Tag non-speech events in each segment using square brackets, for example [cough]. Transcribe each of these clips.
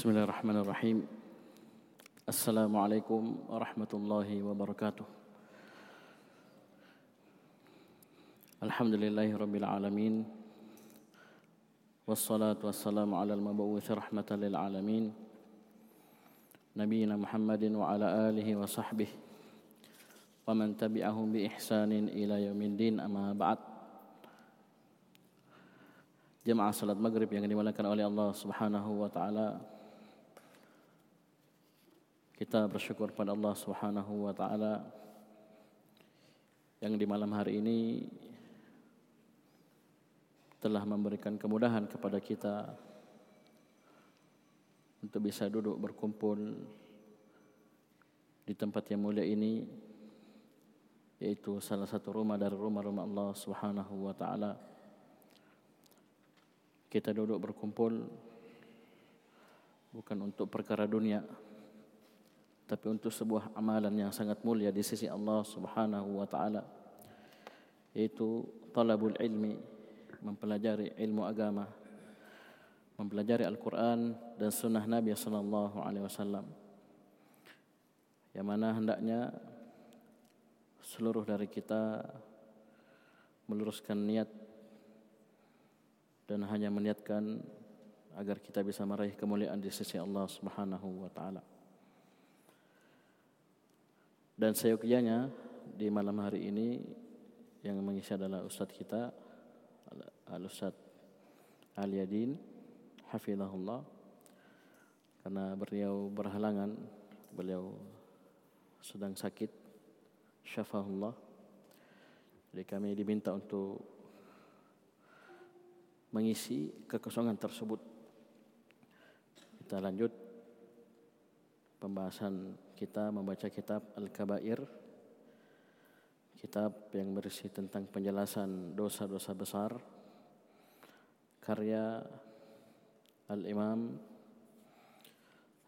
بسم الله الرحمن الرحيم السلام عليكم ورحمة الله وبركاته الحمد لله رب العالمين والصلاة والسلام على المبعوث رحمة للعالمين نبينا محمد وعلى آله وصحبه ومن تبعهم بإحسان إلى يوم الدين أما بعد jemaah salat maghrib yang dimuliakan oleh Subhanahu wa taala. Kita bersyukur pada Allah Subhanahu wa taala yang di malam hari ini telah memberikan kemudahan kepada kita untuk bisa duduk berkumpul di tempat yang mulia ini yaitu salah satu rumah dari rumah-rumah Allah Subhanahu wa taala. Kita duduk berkumpul bukan untuk perkara dunia tapi untuk sebuah amalan yang sangat mulia di sisi Allah Subhanahu wa taala yaitu talabul ilmi mempelajari ilmu agama mempelajari Al-Qur'an dan sunnah Nabi sallallahu alaihi wasallam yang mana hendaknya seluruh dari kita meluruskan niat dan hanya meniatkan agar kita bisa meraih kemuliaan di sisi Allah Subhanahu wa taala. Dan seyogyanya di malam hari ini yang mengisi adalah ustaz kita Al Ustaz Ali Yadin hafizahullah karena beliau berhalangan beliau sedang sakit syafahullah jadi kami diminta untuk mengisi kekosongan tersebut. Kita lanjut pembahasan kita membaca kitab Al-Kabair. Kitab yang berisi tentang penjelasan dosa-dosa besar. Karya Al-Imam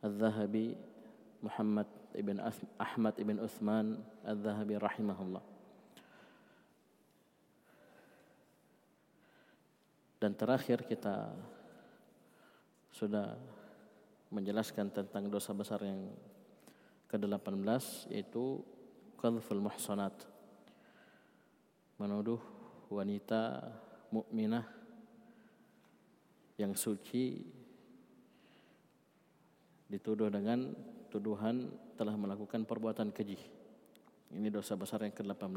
Al-Zahabi Muhammad ibn Ahmad ibn Uthman Al-Zahabi rahimahullah. Dan terakhir kita sudah menjelaskan tentang dosa besar yang ke-18 yaitu qadhful muhsanat. Menuduh wanita mukminah yang suci dituduh dengan tuduhan telah melakukan perbuatan keji. Ini dosa besar yang ke-18.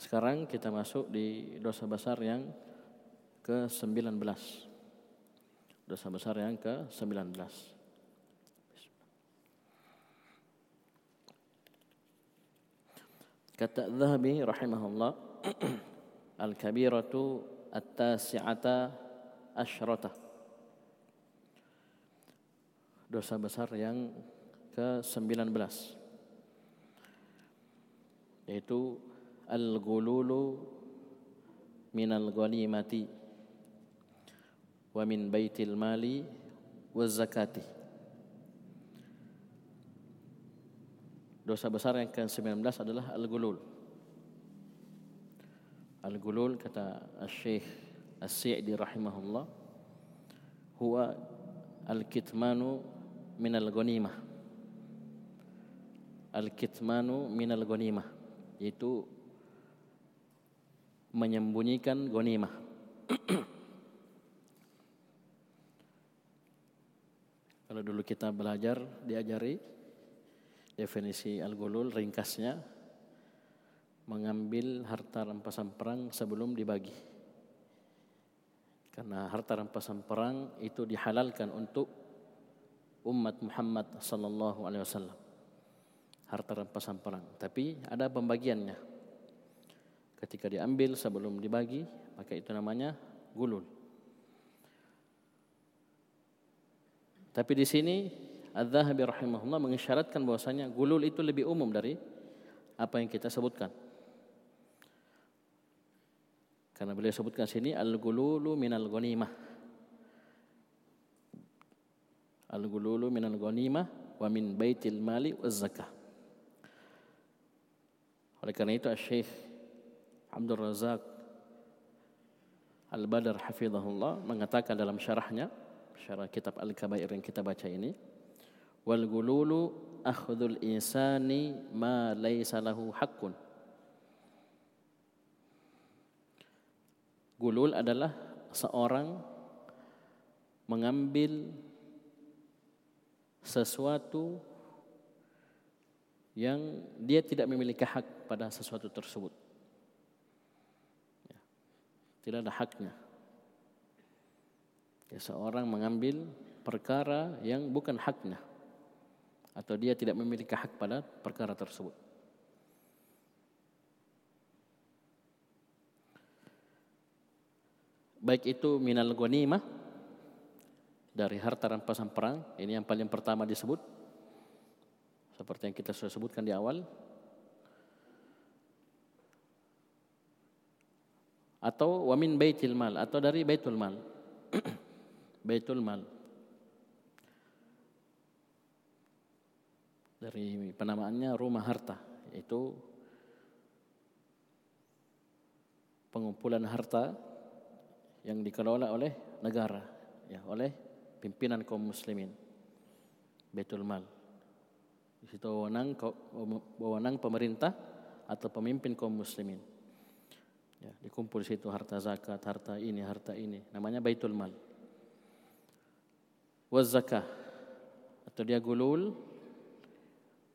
Sekarang kita masuk di dosa besar yang ke-19. Dosa besar yang ke-19. Kata Zahabi rahimahullah [clears throat] Al-kabiratu at-tasi'ata asyrata Dosa besar yang ke-19 Yaitu Al-gululu minal ghanimati wa min baitil mali wa zakati. Dosa besar yang ke-19 adalah al-gulul. Al-gulul kata Syekh As-Sa'di rahimahullah huwa al-kitmanu min al-ghanimah. Al-kitmanu min al-ghanimah yaitu menyembunyikan ghanimah. Kalau dulu kita belajar diajari definisi al-gulul ringkasnya mengambil harta rampasan perang sebelum dibagi. Karena harta rampasan perang itu dihalalkan untuk umat Muhammad sallallahu alaihi wasallam. Harta rampasan perang, tapi ada pembagiannya. Ketika diambil sebelum dibagi, maka itu namanya gulul. Tapi di sini Az-Zahabi rahimahullah mengisyaratkan bahwasanya gulul itu lebih umum dari apa yang kita sebutkan. Karena beliau sebutkan sini al-gululu minal ghanimah. Al-gululu minal ghanimah wa min baitil mali wa zakah. Oleh karena itu Syekh Abdul Razak Al-Badar hafizahullah mengatakan dalam syarahnya syarah kitab Al-Kabair yang kita baca ini. Wal gululu akhdhul insani ma laysa lahu haqqun. Gulul adalah seorang mengambil sesuatu yang dia tidak memiliki hak pada sesuatu tersebut. Ya. Tidak ada haknya. Ya, seorang mengambil perkara yang bukan haknya atau dia tidak memiliki hak pada perkara tersebut. baik itu minal ghanimah dari harta rampasan perang ini yang paling pertama disebut. Seperti yang kita sudah sebutkan di awal. Atau wamin baitil mal atau dari baitul mal. [clears throat] Baitul mal dari penamaannya rumah harta itu pengumpulan harta yang dikelola oleh negara ya oleh pimpinan kaum muslimin Baitul Mal. Di situ wewenang wewenang pemerintah atau pemimpin kaum muslimin. Ya dikumpul di situ harta zakat harta ini harta ini namanya Baitul Mal. Waz zakah atau dia gulul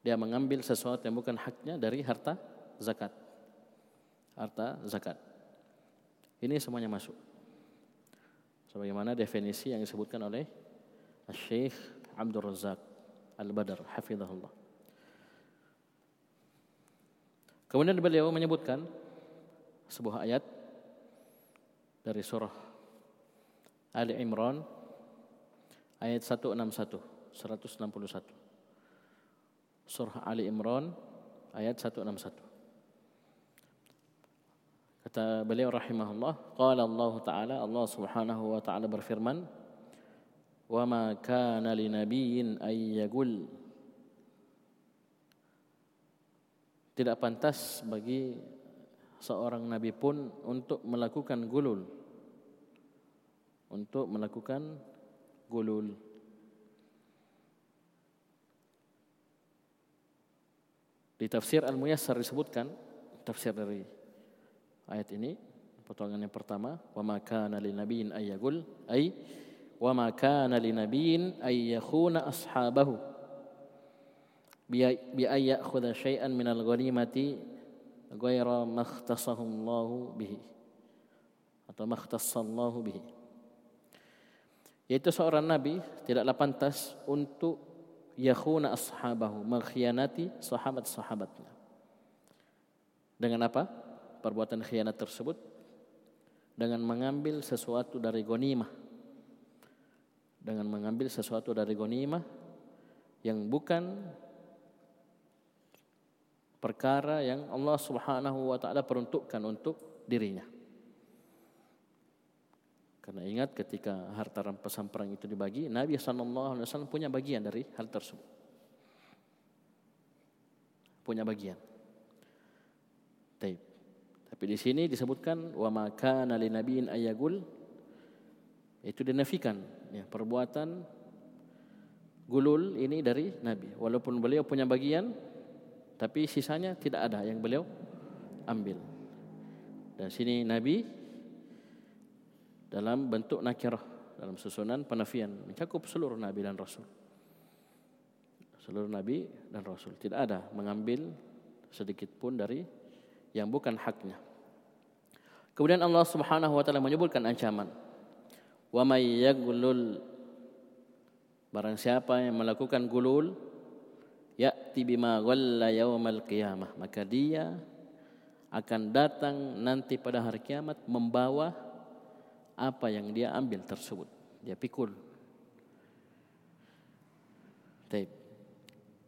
dia mengambil sesuatu yang bukan haknya dari harta zakat. Harta zakat. Ini semuanya masuk. Sebagaimana definisi yang disebutkan oleh Syekh Abdul Razak Al-Badar hafizahullah. Kemudian beliau menyebutkan sebuah ayat dari surah Ali Imran ayat 161 161 Surah Ali Imran ayat 161 Kata beliau rahimahullah, qala Allah taala Allah Subhanahu wa taala berfirman, "Wa ma kana li nabiyyin ay yagul" Tidak pantas bagi seorang nabi pun untuk melakukan gulul. Untuk melakukan gulul. Di tafsir Al-Muyassar disebutkan tafsir dari ayat ini potongan yang pertama wa ma kana lin nabiyyin ay yaqul ay wa ma kana lin nabiyyin ay ashabahu bi ay ya'khudha syai'an min al-ghanimati ghayra ma Allah bihi atau ma Allah bihi. Yaitu seorang nabi tidaklah pantas untuk yakhuna ashabahu mengkhianati sahabat-sahabatnya. Dengan apa? Perbuatan khianat tersebut. Dengan mengambil sesuatu dari gonimah dengan mengambil sesuatu dari gonimah yang bukan perkara yang Allah Subhanahu wa taala peruntukkan untuk dirinya. Karena ingat ketika harta rampasan perang itu dibagi, Nabi wasallam punya bagian dari hal tersebut. Punya bagian. Taib. Tapi di sini disebutkan wa maka nali nabiin ayagul itu dinafikan ya, perbuatan gulul ini dari nabi walaupun beliau punya bagian tapi sisanya tidak ada yang beliau ambil. Dan sini nabi dalam bentuk nakirah dalam susunan penafian mencakup seluruh nabi dan rasul. Seluruh nabi dan rasul tidak ada mengambil sedikit pun dari yang bukan haknya. Kemudian Allah Subhanahu wa taala menyebutkan ancaman. Wa may yaghlul barang siapa yang melakukan gulul ya'ti bima ghalla yaumal qiyamah maka dia akan datang nanti pada hari kiamat membawa apa yang dia ambil tersebut. Dia pikul. Taib.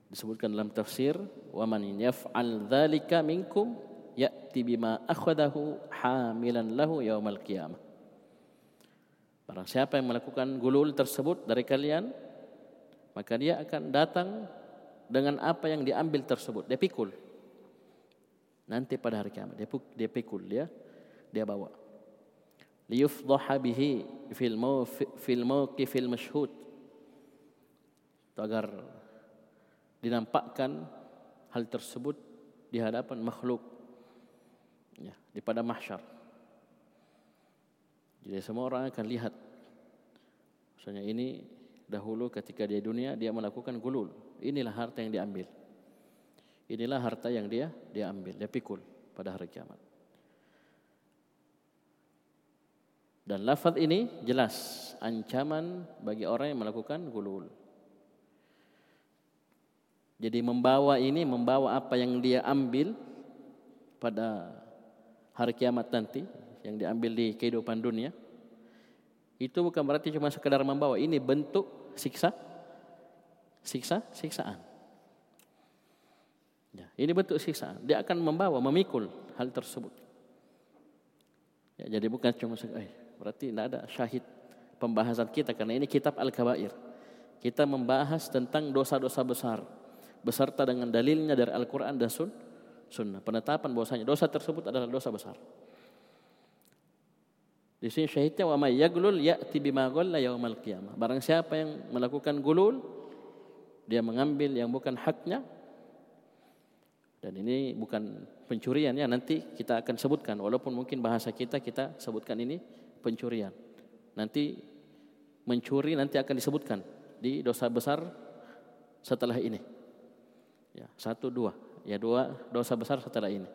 Disebutkan dalam tafsir, "Wa man yaf'al dzalika minkum ya'ti bima akhadahu hamilan lahu yaumal qiyamah. Barang siapa yang melakukan gulul tersebut dari kalian, maka dia akan datang dengan apa yang diambil tersebut. Dia pikul. Nanti pada hari kiamat dia pikul dia dia bawa. Liyufdhaha bihi fil fil mawqifil mashhud agar dinampakkan hal tersebut di hadapan makhluk ya, di pada mahsyar. Jadi semua orang akan lihat. Misalnya ini dahulu ketika dia dunia dia melakukan gulul. Inilah harta yang diambil. Inilah harta yang dia dia ambil, dia pikul pada hari kiamat. Dan lafaz ini jelas ancaman bagi orang yang melakukan gulul. Jadi membawa ini membawa apa yang dia ambil pada hari kiamat nanti yang diambil di kehidupan dunia itu bukan berarti cuma sekedar membawa ini bentuk siksa siksa siksaan. Ya, ini bentuk siksaan. Dia akan membawa memikul hal tersebut. Ya, jadi bukan cuma eh, Berarti tidak ada syahid pembahasan kita karena ini kitab Al-Kabair. Kita membahas tentang dosa-dosa besar beserta dengan dalilnya dari Al-Qur'an dan Sun, Sunnah. Penetapan bahwasanya dosa tersebut adalah dosa besar. Di sini syahidnya wa may yaglul ya'ti bima yaumal qiyamah. Barang siapa yang melakukan gulul dia mengambil yang bukan haknya dan ini bukan pencurian ya nanti kita akan sebutkan walaupun mungkin bahasa kita kita sebutkan ini pencurian. Nanti mencuri nanti akan disebutkan di dosa besar setelah ini. Ya, satu dua. Ya dua dosa besar setelah ini.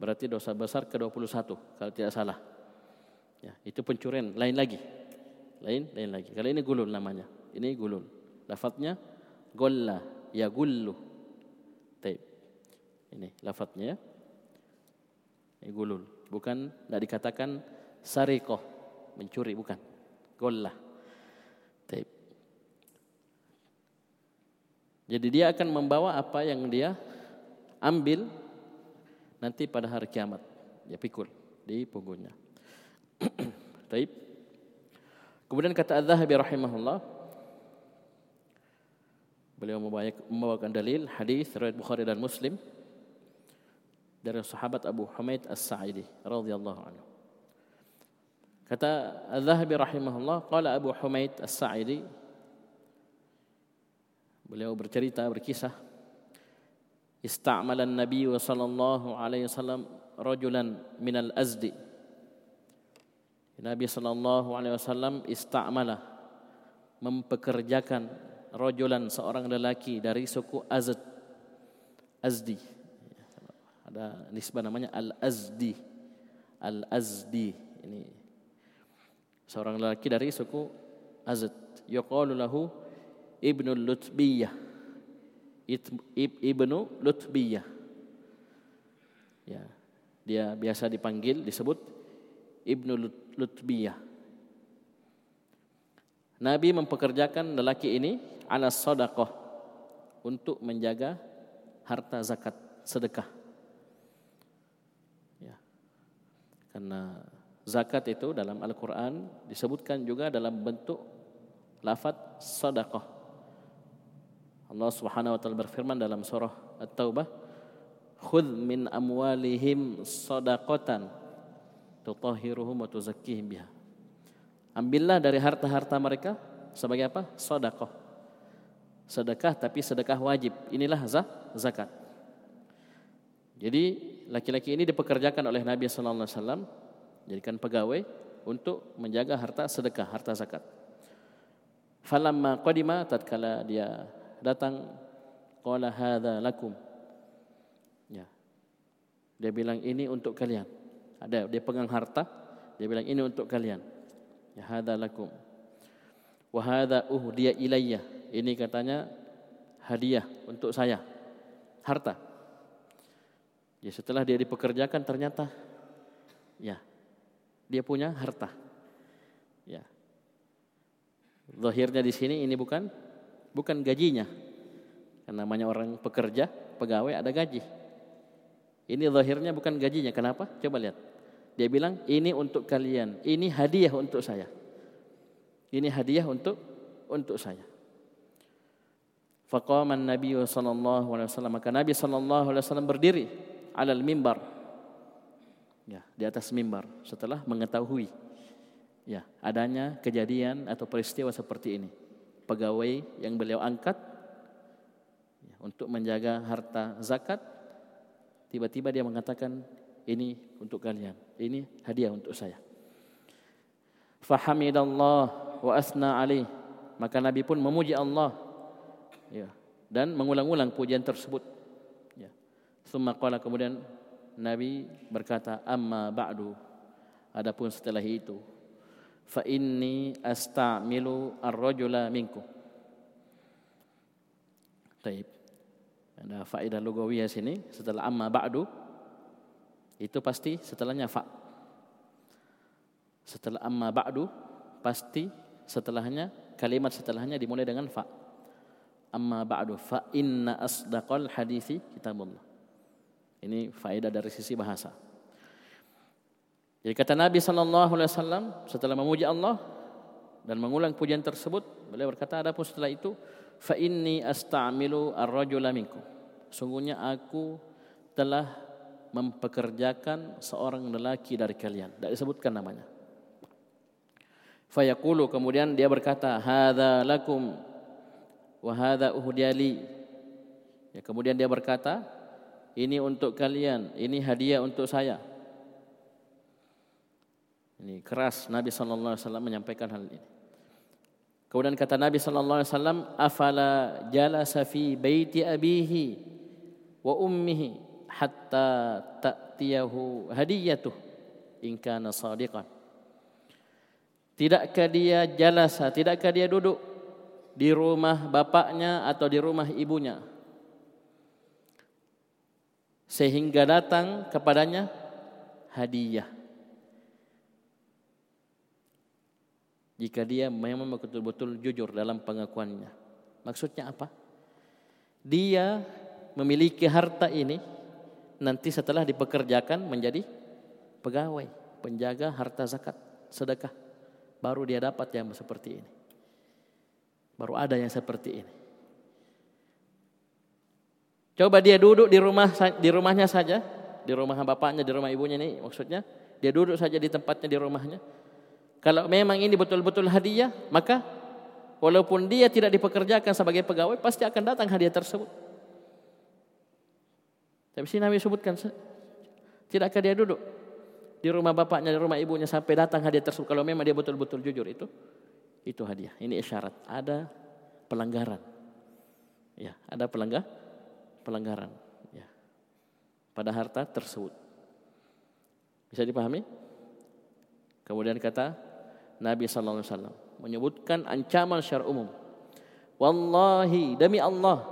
Berarti dosa besar ke-21 kalau tidak salah. Ya, itu pencurian lain lagi. Lain lain lagi. Kalau ini gulul namanya. Ini gulul. Lafadznya golla ya gullu. Taib. Ini lafadznya ya. Ini gulul. Bukan tidak dikatakan sarikoh. Mencuri bukan. Gollah. Jadi dia akan membawa apa yang dia ambil nanti pada hari kiamat. Dia pikul di punggungnya. [clears throat] Taib. kemudian kata Az-Zahabi rahimahullah beliau membawakan dalil hadis riwayat Bukhari dan Muslim dari sahabat Abu Humaid As-Sa'idi radhiyallahu anhu Kata Az-Zahabi rahimahullah, qala Abu Humaid As-Sa'idi. Beliau bercerita berkisah ista'mala an-nabiy sallallahu alaihi wasallam rajulan min al-azdi Nabi sallallahu alaihi wasallam ista'mala mempekerjakan rajulan seorang lelaki dari suku Azd Azdi. Ada nisbah namanya Al-Azdi. Al-Azdi ini seorang lelaki dari suku Azad. Yuqalu lahu Ibnu Lutbiyah. Ibnu Lutbiyah. Ya. Dia biasa dipanggil disebut Ibnu Lutbiyah. Nabi mempekerjakan lelaki ini ala sadaqah untuk menjaga harta zakat sedekah. Ya. Karena Zakat itu dalam Al-Quran disebutkan juga dalam bentuk lafad sadaqah. Allah Subhanahu wa taala berfirman dalam surah At-Taubah, "Khudh min amwalihim sadaqatan tutahhiruhum wa tuzakkihim biha." Ambillah dari harta-harta mereka sebagai apa? Sedekah. Sedekah tapi sedekah wajib. Inilah zakat. Jadi laki-laki ini dipekerjakan oleh Nabi sallallahu alaihi wasallam jadikan pegawai untuk menjaga harta sedekah, harta zakat. Falamma qadima tatkala dia datang qala hadza lakum. Ya. Dia bilang ini untuk kalian. Ada dia pegang harta, dia bilang ini untuk kalian. Ya hadza lakum. Wa hadza uhdiya ilayya. Ini katanya hadiah untuk saya. Harta. Ya setelah dia dipekerjakan ternyata ya dia punya harta. Ya. Zahirnya di sini ini bukan bukan gajinya. Karena namanya orang pekerja, pegawai ada gaji. Ini zahirnya bukan gajinya. Kenapa? Coba lihat. Dia bilang, ini untuk kalian. Ini hadiah untuk saya. Ini hadiah untuk untuk saya. Faqaman Nabi sallallahu alaihi wasallam maka Nabi sallallahu alaihi wasallam berdiri alal mimbar Ya, di atas mimbar setelah mengetahui ya adanya kejadian atau peristiwa seperti ini. Pegawai yang beliau angkat ya, untuk menjaga harta zakat, tiba-tiba dia mengatakan ini untuk kalian, ini hadiah untuk saya. Fahamidallah wa asna alaih. Maka Nabi pun memuji Allah. Ya, dan mengulang-ulang pujian tersebut. Ya. Summa qala kemudian Nabi berkata amma ba'du. Adapun setelah itu fa inni astamilu ar-rajula minkum. Taib. Ada faedah lugawiyah sini setelah amma ba'du itu pasti setelahnya fa. Setelah amma ba'du pasti setelahnya kalimat setelahnya dimulai dengan fa. Amma ba'du fa inna asdaqal hadithi kitabullah. Ini faedah dari sisi bahasa. Jadi kata Nabi sallallahu alaihi wasallam setelah memuji Allah dan mengulang pujian tersebut, beliau berkata adapun setelah itu fa inni asta'milu ar-rajula. Sungguhnya aku telah mempekerjakan seorang lelaki dari kalian. Tidak disebutkan namanya. Fayaqulu kemudian dia berkata, "Hadza lakum wa hadza uhdiyali." Ya, kemudian dia berkata, "Ini untuk kalian, ini hadiah untuk saya." Ini keras Nabi sallallahu alaihi wasallam menyampaikan hal ini. Kemudian kata Nabi sallallahu alaihi wasallam, "Afala jalasa fi baiti abihi wa ummihi hatta ta'tiyahu hadiyatuh in kana sadiqan." Tidakkah dia jalasa, tidakkah dia duduk di rumah bapaknya atau di rumah ibunya sehingga datang kepadanya hadiah jika dia memang betul-betul jujur dalam pengakuannya. Maksudnya apa? Dia memiliki harta ini nanti setelah dipekerjakan menjadi pegawai, penjaga harta zakat, sedekah. Baru dia dapat yang seperti ini. Baru ada yang seperti ini. Coba dia duduk di rumah di rumahnya saja, di rumah bapaknya, di rumah ibunya ini maksudnya, dia duduk saja di tempatnya di rumahnya, kalau memang ini betul-betul hadiah, maka walaupun dia tidak dipekerjakan sebagai pegawai, pasti akan datang hadiah tersebut. Tapi sini Nabi sebutkan, tidakkah dia duduk di rumah bapaknya, di rumah ibunya sampai datang hadiah tersebut. Kalau memang dia betul-betul jujur itu, itu hadiah. Ini isyarat, ada pelanggaran. Ya, ada pelanggar, pelanggaran. Ya, pada harta tersebut. Bisa dipahami? Kemudian kata Nabi sallallahu alaihi wasallam menyebutkan ancaman secara umum. Wallahi demi Allah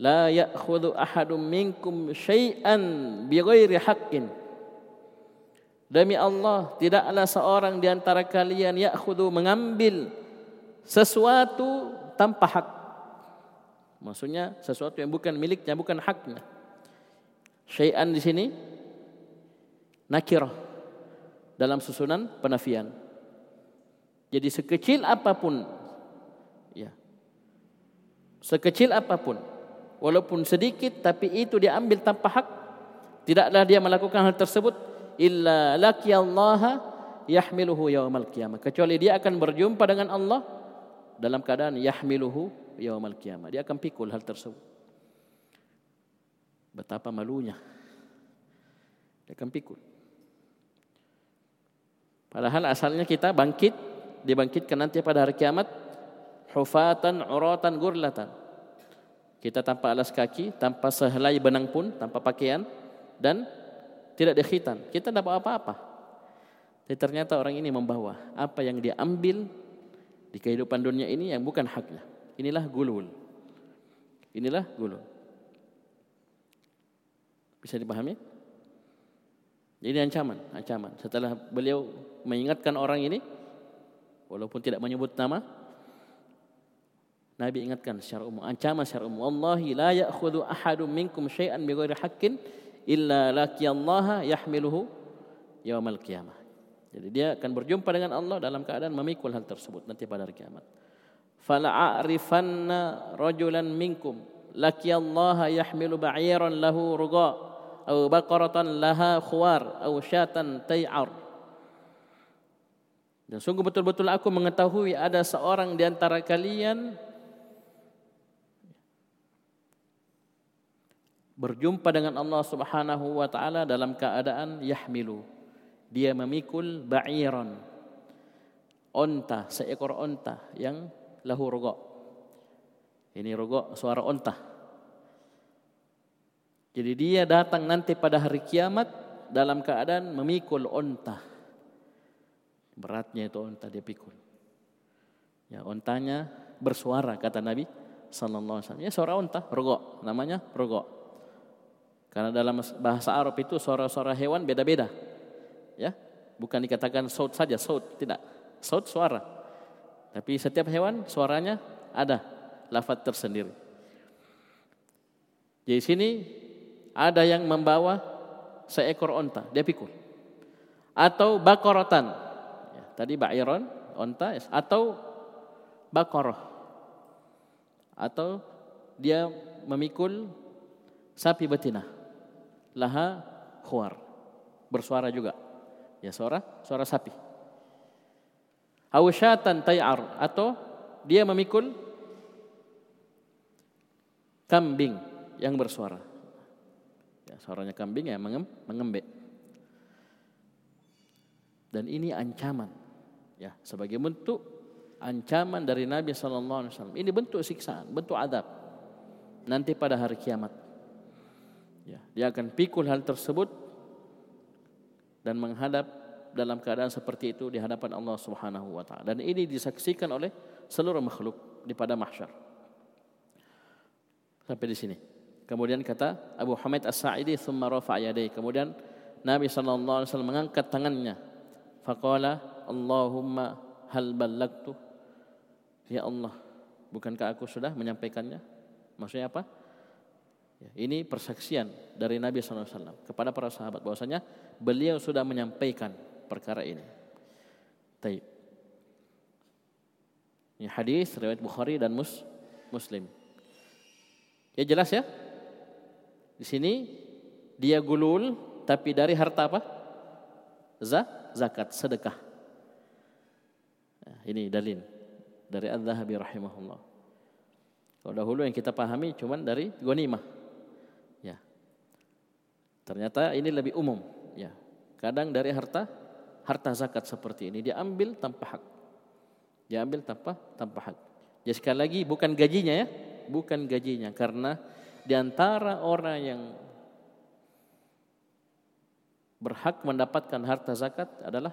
la ya'khudhu ahadum minkum syai'an bighairi haqqin. Demi Allah tidaklah seorang di antara kalian ya'khudhu mengambil sesuatu tanpa hak. Maksudnya sesuatu yang bukan miliknya, bukan haknya. Syai'an di sini nakirah dalam susunan penafian. Jadi sekecil apa pun ya. Sekecil apa pun walaupun sedikit tapi itu diambil tanpa hak tidaklah dia melakukan hal tersebut illa laqiyallaha yahmiluhu yaumal qiyamah kecuali dia akan berjumpa dengan Allah dalam keadaan yahmiluhu yaumal dia akan pikul hal tersebut. Betapa malunya. Dia akan pikul. Padahal asalnya kita bangkit dibangkitkan nanti pada hari kiamat hufatan uratan gurlatan. Kita tanpa alas kaki tanpa sehelai benang pun tanpa pakaian dan tidak dikhitan. Kita tidak bawa apa-apa. Tapi ternyata orang ini membawa apa yang dia ambil di kehidupan dunia ini yang bukan haknya inilah gulul inilah gulul bisa dipahami? Ini ancaman ancaman. Setelah beliau mengingatkan orang ini walaupun tidak menyebut nama Nabi ingatkan secara umum ancaman secara umum wallahi la ya'khudhu ahadun minkum syai'an bighairi haqqin illa laqiyallaha yahmiluhu yaumal qiyamah. Jadi dia akan berjumpa dengan Allah dalam keadaan memikul hal tersebut nanti pada hari kiamat fala a'rifanna rajulan minkum laqiyallaha yahmilu ba'iran lahu ruga atau baqaratan laha khuwar atau syatan tay'ar Dan sungguh betul-betul aku mengetahui ada seorang di antara kalian berjumpa dengan Allah Subhanahu wa taala dalam keadaan yahmilu. Dia memikul ba'iran. Onta, seekor onta yang lahu rogok. Ini rogok suara onta. Jadi dia datang nanti pada hari kiamat dalam keadaan memikul onta. Beratnya itu onta dia pikul. Ya, ontanya bersuara kata Nabi sallallahu alaihi wasallam. Ya suara onta, rogok, namanya rogok. Karena dalam bahasa Arab itu suara-suara hewan beda-beda. Ya, bukan dikatakan saut saja, saut tidak. Saut suara. Tapi setiap hewan suaranya ada lafaz tersendiri. Jadi sini ada yang membawa seekor onta, dia pikul. Atau bakorotan, Tadi ba'iron, onta atau bakoroh. Atau dia memikul sapi betina. Laha khuar. Bersuara juga. Ya suara, suara sapi. Awsyatan tay'ar atau dia memikul kambing yang bersuara. Ya, suaranya kambing ya mengembek. Dan ini ancaman ya sebagai bentuk ancaman dari Nabi sallallahu alaihi wasallam. Ini bentuk siksaan, bentuk adab nanti pada hari kiamat. Ya, dia akan pikul hal tersebut dan menghadap dalam keadaan seperti itu di hadapan Allah Subhanahu wa taala. Dan ini disaksikan oleh seluruh makhluk di pada mahsyar. Sampai di sini. Kemudian kata Abu Hamid As-Sa'idi thumma rafa'a yadayhi. Kemudian Nabi sallallahu alaihi wasallam mengangkat tangannya. Faqala Allahumma hal ballagtu Ya Allah Bukankah aku sudah menyampaikannya Maksudnya apa ya, Ini persaksian dari Nabi SAW Kepada para sahabat bahwasanya Beliau sudah menyampaikan perkara ini Taib Ini hadis riwayat Bukhari dan mus, Muslim Ya jelas ya Di sini Dia gulul Tapi dari harta apa Zakat, sedekah ini dalil dari Al-Zahabi rahimahullah. Kalau dahulu yang kita pahami cuman dari ghanimah. Ya. Ternyata ini lebih umum, ya. Kadang dari harta harta zakat seperti ini diambil tanpa hak. Diambil tanpa tanpa hak. Jadi sekali lagi bukan gajinya ya, bukan gajinya karena di antara orang yang berhak mendapatkan harta zakat adalah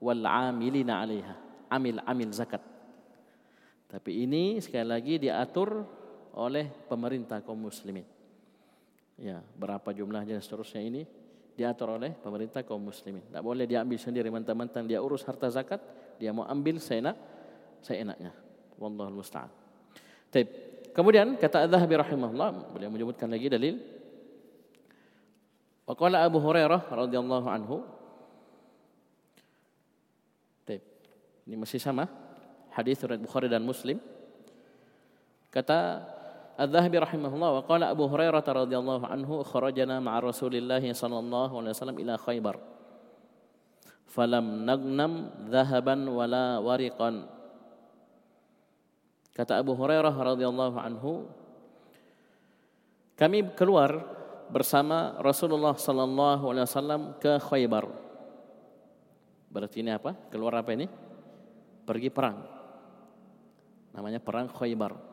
wal amilina 'alaiha amil-amil zakat. Tapi ini sekali lagi diatur oleh pemerintah kaum muslimin. Ya, berapa jumlahnya seterusnya ini diatur oleh pemerintah kaum muslimin. Tidak boleh diambil sendiri mentang-mentang dia urus harta zakat, dia mau ambil seenak seenaknya. Wallahu musta'an. Baik. Kemudian kata Az-Zahabi rahimahullah, beliau menyebutkan lagi dalil. Wa qala Abu Hurairah radhiyallahu anhu Ini masih sama. Hadis riwayat Bukhari dan Muslim. Kata Al-Dhahabi rahimahullah wa qala Abu Hurairah radhiyallahu anhu kharajana ma'a Rasulillah sallallahu alaihi wasallam ila Khaybar. Falam nagnam dhahaban wala wariqan. Kata Abu Hurairah radhiyallahu anhu kami keluar bersama Rasulullah sallallahu alaihi wasallam ke Khaybar. Berarti ini apa? Keluar apa ini? pergi perang. Namanya perang Khaybar.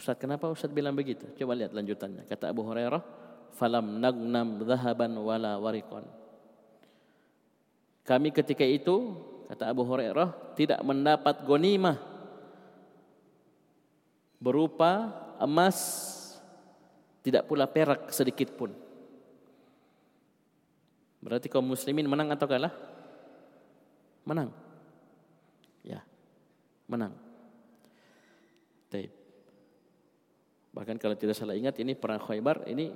Ustaz, kenapa Ustaz bilang begitu? Coba lihat lanjutannya. Kata Abu Hurairah, "Falam nagnam dhahaban wala warikon." Kami ketika itu, kata Abu Hurairah, tidak mendapat gonimah berupa emas, tidak pula perak sedikit pun. Berarti kaum muslimin menang atau kalah? menang. Ya, menang. Taib. Bahkan kalau tidak salah ingat ini perang Khaybar ini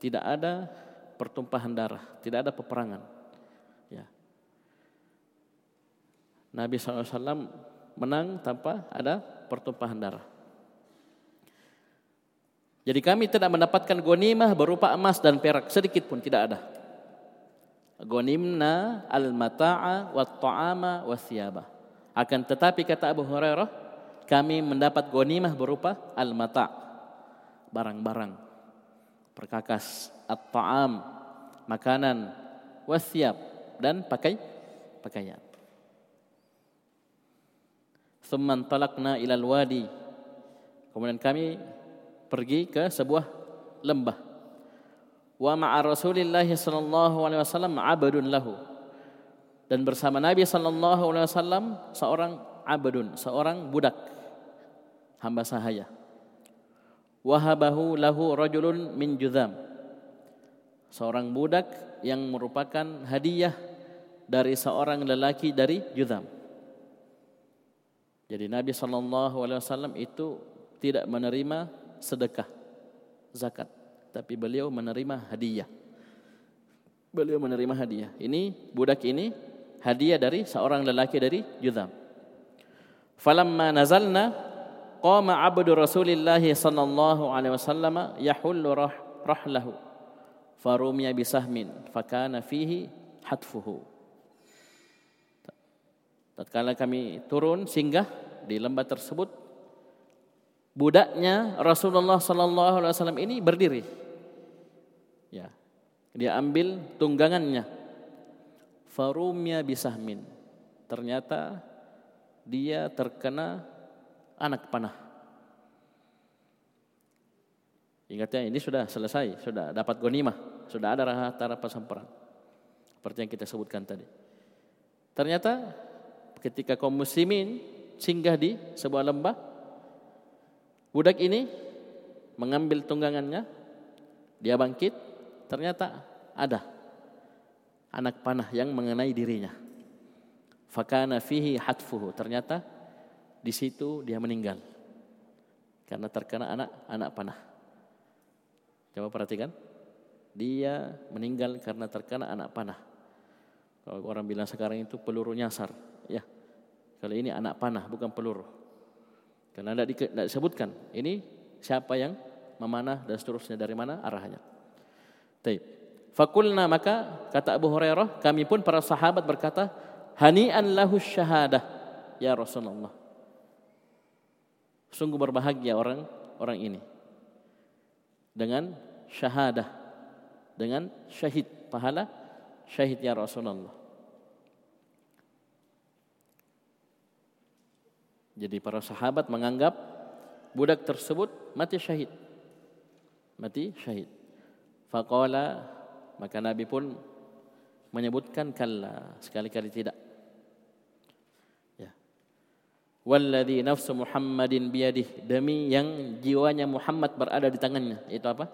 tidak ada pertumpahan darah, tidak ada peperangan. Ya. Nabi SAW menang tanpa ada pertumpahan darah. Jadi kami tidak mendapatkan gonimah berupa emas dan perak sedikit pun tidak ada. Gonimna al-mata'a wa ta'ama wa thiyaba. Akan tetapi kata Abu Hurairah, kami mendapat gonimah berupa al-mata' barang-barang perkakas, at-ta'am, makanan, wasyab dan pakai pakaian. Thumman talakna ilal wadi. Kemudian kami pergi ke sebuah lembah. Wa ma'a Rasulillah sallallahu alaihi wasallam abadun lahu. Dan bersama Nabi sallallahu alaihi wasallam seorang abadun, seorang budak hamba sahaya. Wahabahu lahu rajulun min judham. Seorang budak yang merupakan hadiah dari seorang lelaki dari Judham. Jadi Nabi Shallallahu Alaihi Wasallam itu tidak menerima sedekah, zakat, tapi beliau menerima hadiah. Beliau menerima hadiah. Ini budak ini hadiah dari seorang lelaki dari Judham. Falamma nazalna qama abdu Rasulillah sallallahu alaihi wasallam yahullu rah, rahlahu farumiya bisahmin fakana fihi hatfuhu Tatkala kami turun singgah di lembah tersebut, budaknya Rasulullah Sallallahu Alaihi Wasallam ini berdiri. Ya, dia ambil tunggangannya. Farumya bisahmin. Ternyata dia terkena anak panah. Ingatnya ini sudah selesai, sudah dapat gonimah, sudah ada harta rampasan perang. Seperti yang kita sebutkan tadi. Ternyata ketika kaum muslimin singgah di sebuah lembah budak ini mengambil tunggangannya dia bangkit ternyata ada anak panah yang mengenai dirinya fakana fihi hatfuhu ternyata di situ dia meninggal karena terkena anak anak panah coba perhatikan dia meninggal karena terkena anak panah kalau orang bilang sekarang itu peluru nyasar Ya. Kalau ini anak panah bukan peluru. Karena tidak disebutkan ini siapa yang memanah dan seterusnya dari mana arahnya. Taib. Fakulna maka kata Abu Hurairah kami pun para sahabat berkata hani'an lahu syahadah ya Rasulullah. Sungguh berbahagia orang orang ini dengan syahadah dengan syahid pahala syahid ya Rasulullah. Jadi para sahabat menganggap budak tersebut mati syahid. Mati syahid. Faqala maka Nabi pun menyebutkan kalla sekali-kali tidak. Ya. Walladhi nafsu Muhammadin biyadih demi yang jiwanya Muhammad berada di tangannya. Itu apa?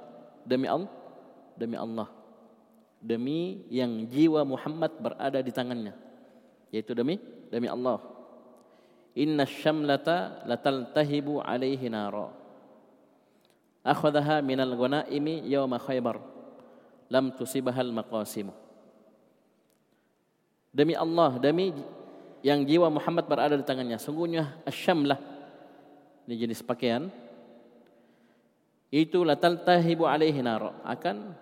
Demi Allah. Demi Allah. Demi yang jiwa Muhammad berada di tangannya. Yaitu demi demi Allah inna syamlata lataltahibu alaihi nara akhadhaha minal ghanaimi yawma khaybar lam tusibahal maqasimu demi Allah demi yang jiwa Muhammad berada di tangannya sungguhnya asyamlah ini jenis pakaian itu lataltahibu alaihi nara akan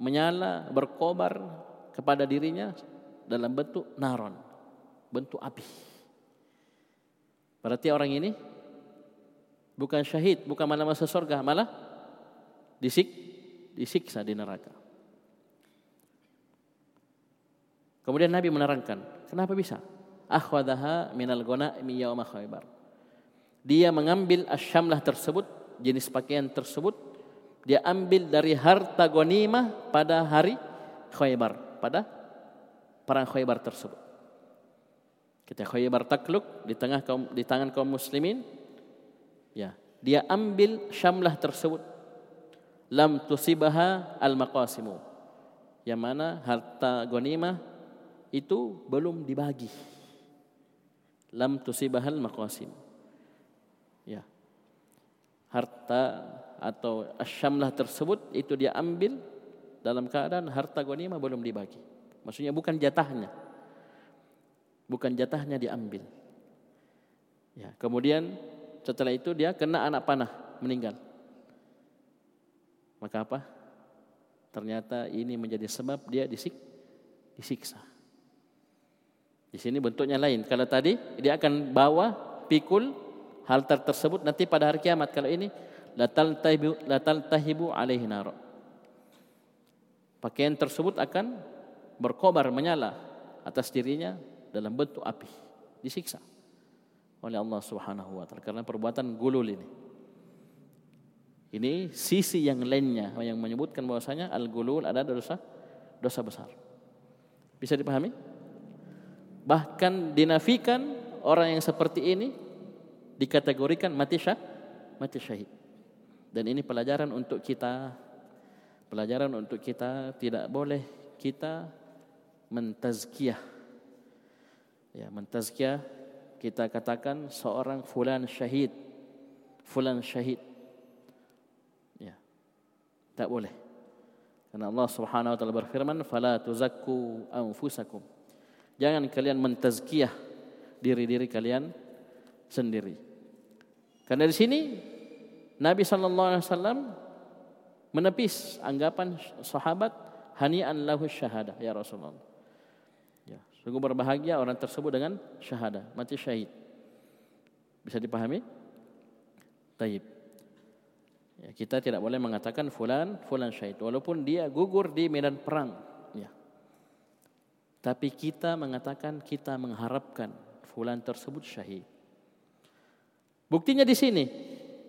menyala berkobar kepada dirinya dalam bentuk naron bentuk api Berarti orang ini bukan syahid, bukan malah masuk surga, malah disik, disiksa di neraka. Kemudian Nabi menerangkan, kenapa bisa? Akhwadaha minal ghanaimi yauma Khaybar. Dia mengambil asyamlah tersebut, jenis pakaian tersebut, dia ambil dari harta ghanimah pada hari Khaybar, pada perang Khaybar tersebut. Ketika Khaybar takluk di tengah kaum, di tangan kaum muslimin, ya, dia ambil syamlah tersebut. Lam tusibaha al-maqasimu. Yang mana harta ghanimah itu belum dibagi. Lam tusibahal maqasim. Ya. Harta atau asyamlah tersebut itu dia ambil dalam keadaan harta ghanimah belum dibagi. Maksudnya bukan jatahnya bukan jatahnya diambil. Ya, kemudian setelah itu dia kena anak panah, meninggal. Maka apa? Ternyata ini menjadi sebab dia disik, disiksa. Di sini bentuknya lain. Kalau tadi dia akan bawa pikul halter tersebut nanti pada hari kiamat. Kalau ini latal tahibu latal tahibu alaihi nar. Pakaian tersebut akan berkobar menyala atas dirinya dalam bentuk api, disiksa oleh Allah Subhanahu wa taala karena perbuatan gulul ini. Ini sisi yang lainnya yang menyebutkan bahwasanya al-gulul ada dosa dosa besar. Bisa dipahami? Bahkan dinafikan orang yang seperti ini dikategorikan mati syah, mati syahid. Dan ini pelajaran untuk kita pelajaran untuk kita tidak boleh kita mentazkiyah. Ya, mentazkiyah kita katakan seorang fulan syahid. Fulan syahid. Ya. Tak boleh. Karena Allah Subhanahu wa taala berfirman, "Fala tuzakku anfusakum." Jangan kalian mentazkiyah diri-diri kalian sendiri. Karena di sini Nabi sallallahu alaihi wasallam menepis anggapan sahabat hani'an lahu syahada ya Rasulullah. Ya, sungguh berbahagia orang tersebut dengan syahada, mati syahid. Bisa dipahami? Taib. Ya, kita tidak boleh mengatakan fulan fulan syahid walaupun dia gugur di medan perang. Tapi kita mengatakan kita mengharapkan fulan tersebut syahid. Buktinya di sini.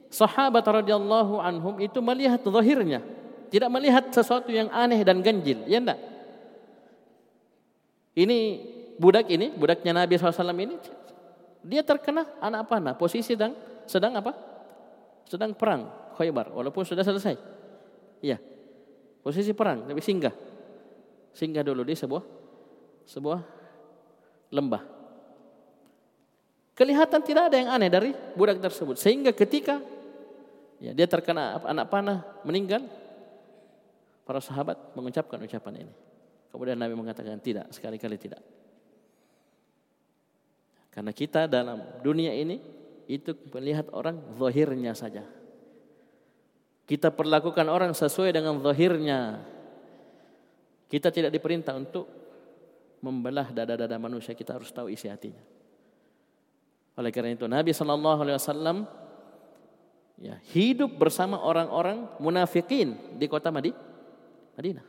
Sahabat radhiyallahu anhum itu melihat zahirnya, tidak melihat sesuatu yang aneh dan ganjil, ya enggak? Ini budak ini, budaknya Nabi SAW ini, dia terkena anak panah, posisi sedang sedang apa? Sedang perang Khaybar, walaupun sudah selesai. Iya, posisi perang, tapi singgah, singgah dulu di sebuah sebuah lembah. Kelihatan tidak ada yang aneh dari budak tersebut. Sehingga ketika ya, dia terkena anak panah meninggal, para sahabat mengucapkan ucapan ini. Kemudian Nabi mengatakan tidak, sekali-kali tidak. Karena kita dalam dunia ini itu melihat orang zahirnya saja. Kita perlakukan orang sesuai dengan zahirnya. Kita tidak diperintah untuk membelah dada-dada manusia kita harus tahu isi hatinya. Oleh karena itu Nabi Shallallahu Alaihi Wasallam ya, hidup bersama orang-orang munafikin di kota Madinah.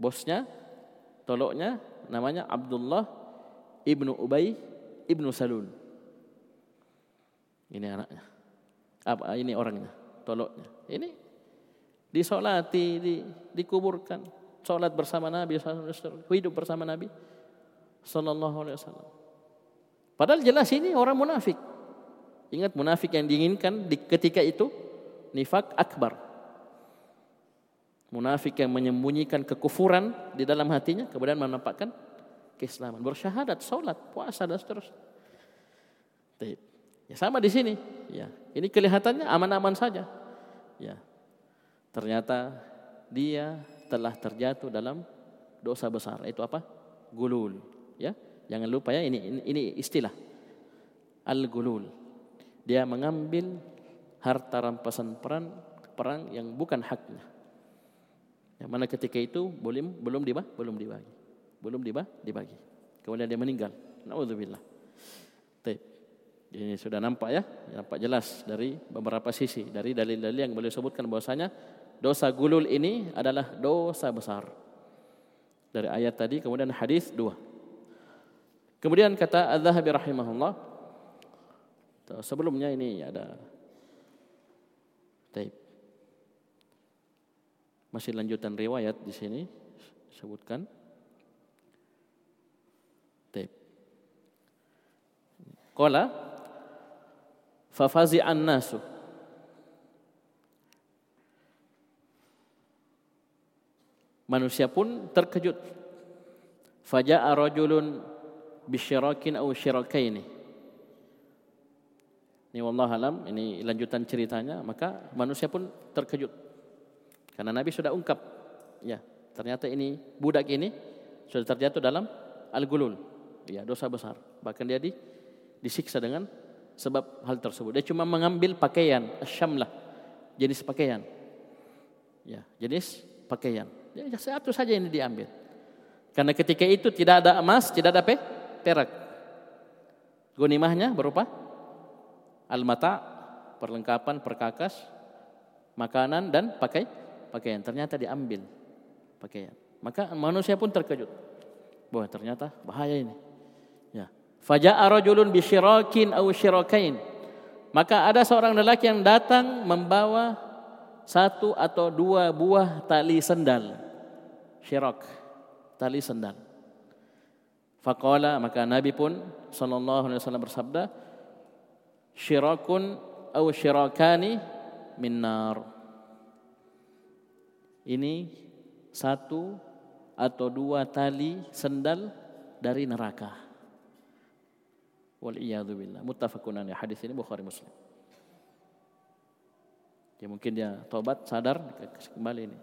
Bosnya, toloknya namanya Abdullah ibnu Ubay ibnu Salul. Ini anaknya. Apa ini orangnya? Toloknya. Ini disolati, di, dikuburkan sholat bersama Nabi, hidup bersama Nabi Sallallahu Alaihi Wasallam. Padahal jelas ini orang munafik. Ingat munafik yang diinginkan di ketika itu nifak akbar. Munafik yang menyembunyikan kekufuran di dalam hatinya kemudian menampakkan keislaman, bersyahadat, sholat, puasa dan seterusnya. Ya sama di sini. Ya, ini kelihatannya aman-aman saja. Ya, ternyata dia telah terjatuh dalam dosa besar. Itu apa? Gulul. Ya, jangan lupa ya ini ini, istilah al-gulul. Dia mengambil harta rampasan perang perang yang bukan haknya. Yang mana ketika itu belum belum dibah, belum dibagi. Belum dibah, dibagi. Kemudian dia meninggal. Nauzubillah. Baik. Ini sudah nampak ya, nampak jelas dari beberapa sisi dari dalil-dalil yang boleh sebutkan bahwasanya dosa gulul ini adalah dosa besar. Dari ayat tadi kemudian hadis dua. Kemudian kata Az-Zahabi rahimahullah sebelumnya ini ada tape. Masih lanjutan riwayat di sini sebutkan tape. Qala fafazi'an nasu Manusia pun terkejut. Faja'a rajulun bisyirakin au syirakaini. Ini wallah alam, ini lanjutan ceritanya, maka manusia pun terkejut. Karena Nabi sudah ungkap, ya, ternyata ini budak ini sudah terjatuh dalam al-gulul. Ya, dosa besar. Bahkan dia di, disiksa dengan sebab hal tersebut. Dia cuma mengambil pakaian, asyamlah, jenis pakaian. Ya, jenis pakaian. Ya, satu saja ini diambil. Karena ketika itu tidak ada emas, tidak ada perak. Gunimahnya berupa al-mata, perlengkapan, perkakas, makanan dan pakai pakaian. Ternyata diambil pakaian. Maka manusia pun terkejut. Bahwa ternyata bahaya ini. Ya. Faja'a rajulun bi syirakin aw syirakain. Maka ada seorang lelaki yang datang membawa satu atau dua buah tali sendal. Syirak, tali sendal. Faqala maka Nabi pun sallallahu alaihi wasallam bersabda, "Syirakun aw syirakani min nar." Ini satu atau dua tali sendal dari neraka. Wal iyadu billah. Muttafaqun hadis ini Bukhari Muslim. Ya mungkin dia tobat, sadar, kembali ini.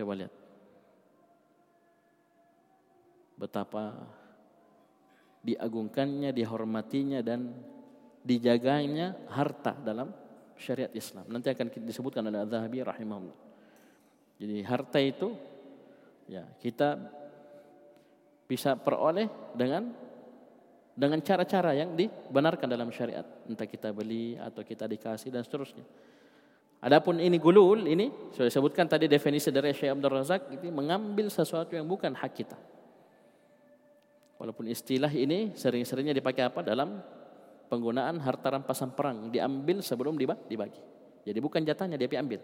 Coba lihat. Betapa diagungkannya, dihormatinya dan dijaganya harta dalam syariat Islam. Nanti akan disebutkan oleh Az-Zahabi rahimahullah. Jadi harta itu ya kita bisa peroleh dengan dengan cara-cara yang dibenarkan dalam syariat. Entah kita beli atau kita dikasih dan seterusnya. Adapun ini gulul, ini sudah disebutkan tadi definisi dari Syekh Abdul Razak itu mengambil sesuatu yang bukan hak kita. Walaupun istilah ini sering-seringnya dipakai apa dalam penggunaan harta rampasan perang diambil sebelum dibagi. Jadi bukan jatahnya dia ambil.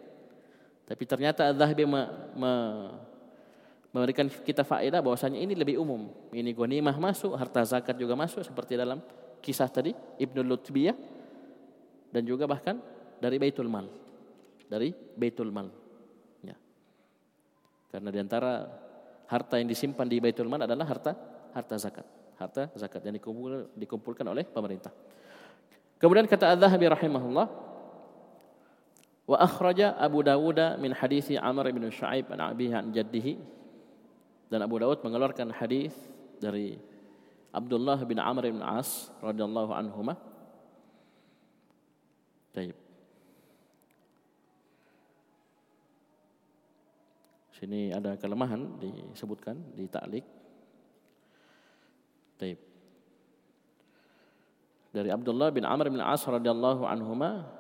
Tapi ternyata Az-Zahabi me, me, memberikan kita faedah bahwasanya ini lebih umum. Ini ghanimah masuk, harta zakat juga masuk seperti dalam kisah tadi Ibnu Lutbiyah dan juga bahkan dari Baitul Mal. Dari Baitul Mal. Ya. Karena di antara harta yang disimpan di Baitul Mal adalah harta harta zakat. Harta zakat yang dikumpul, dikumpulkan oleh pemerintah. Kemudian kata Az-Zahabi rahimahullah, wa akhraja Abu Dawud min hadisi Amr bin Shu'aib an abihi an jaddihi dan Abu Dawud mengeluarkan hadis dari Abdullah bin Amr bin As radhiyallahu anhuma. Baik. Sini ada kelemahan disebutkan di taklik. Baik dari Abdullah bin Amr bin As radhiyallahu anhuma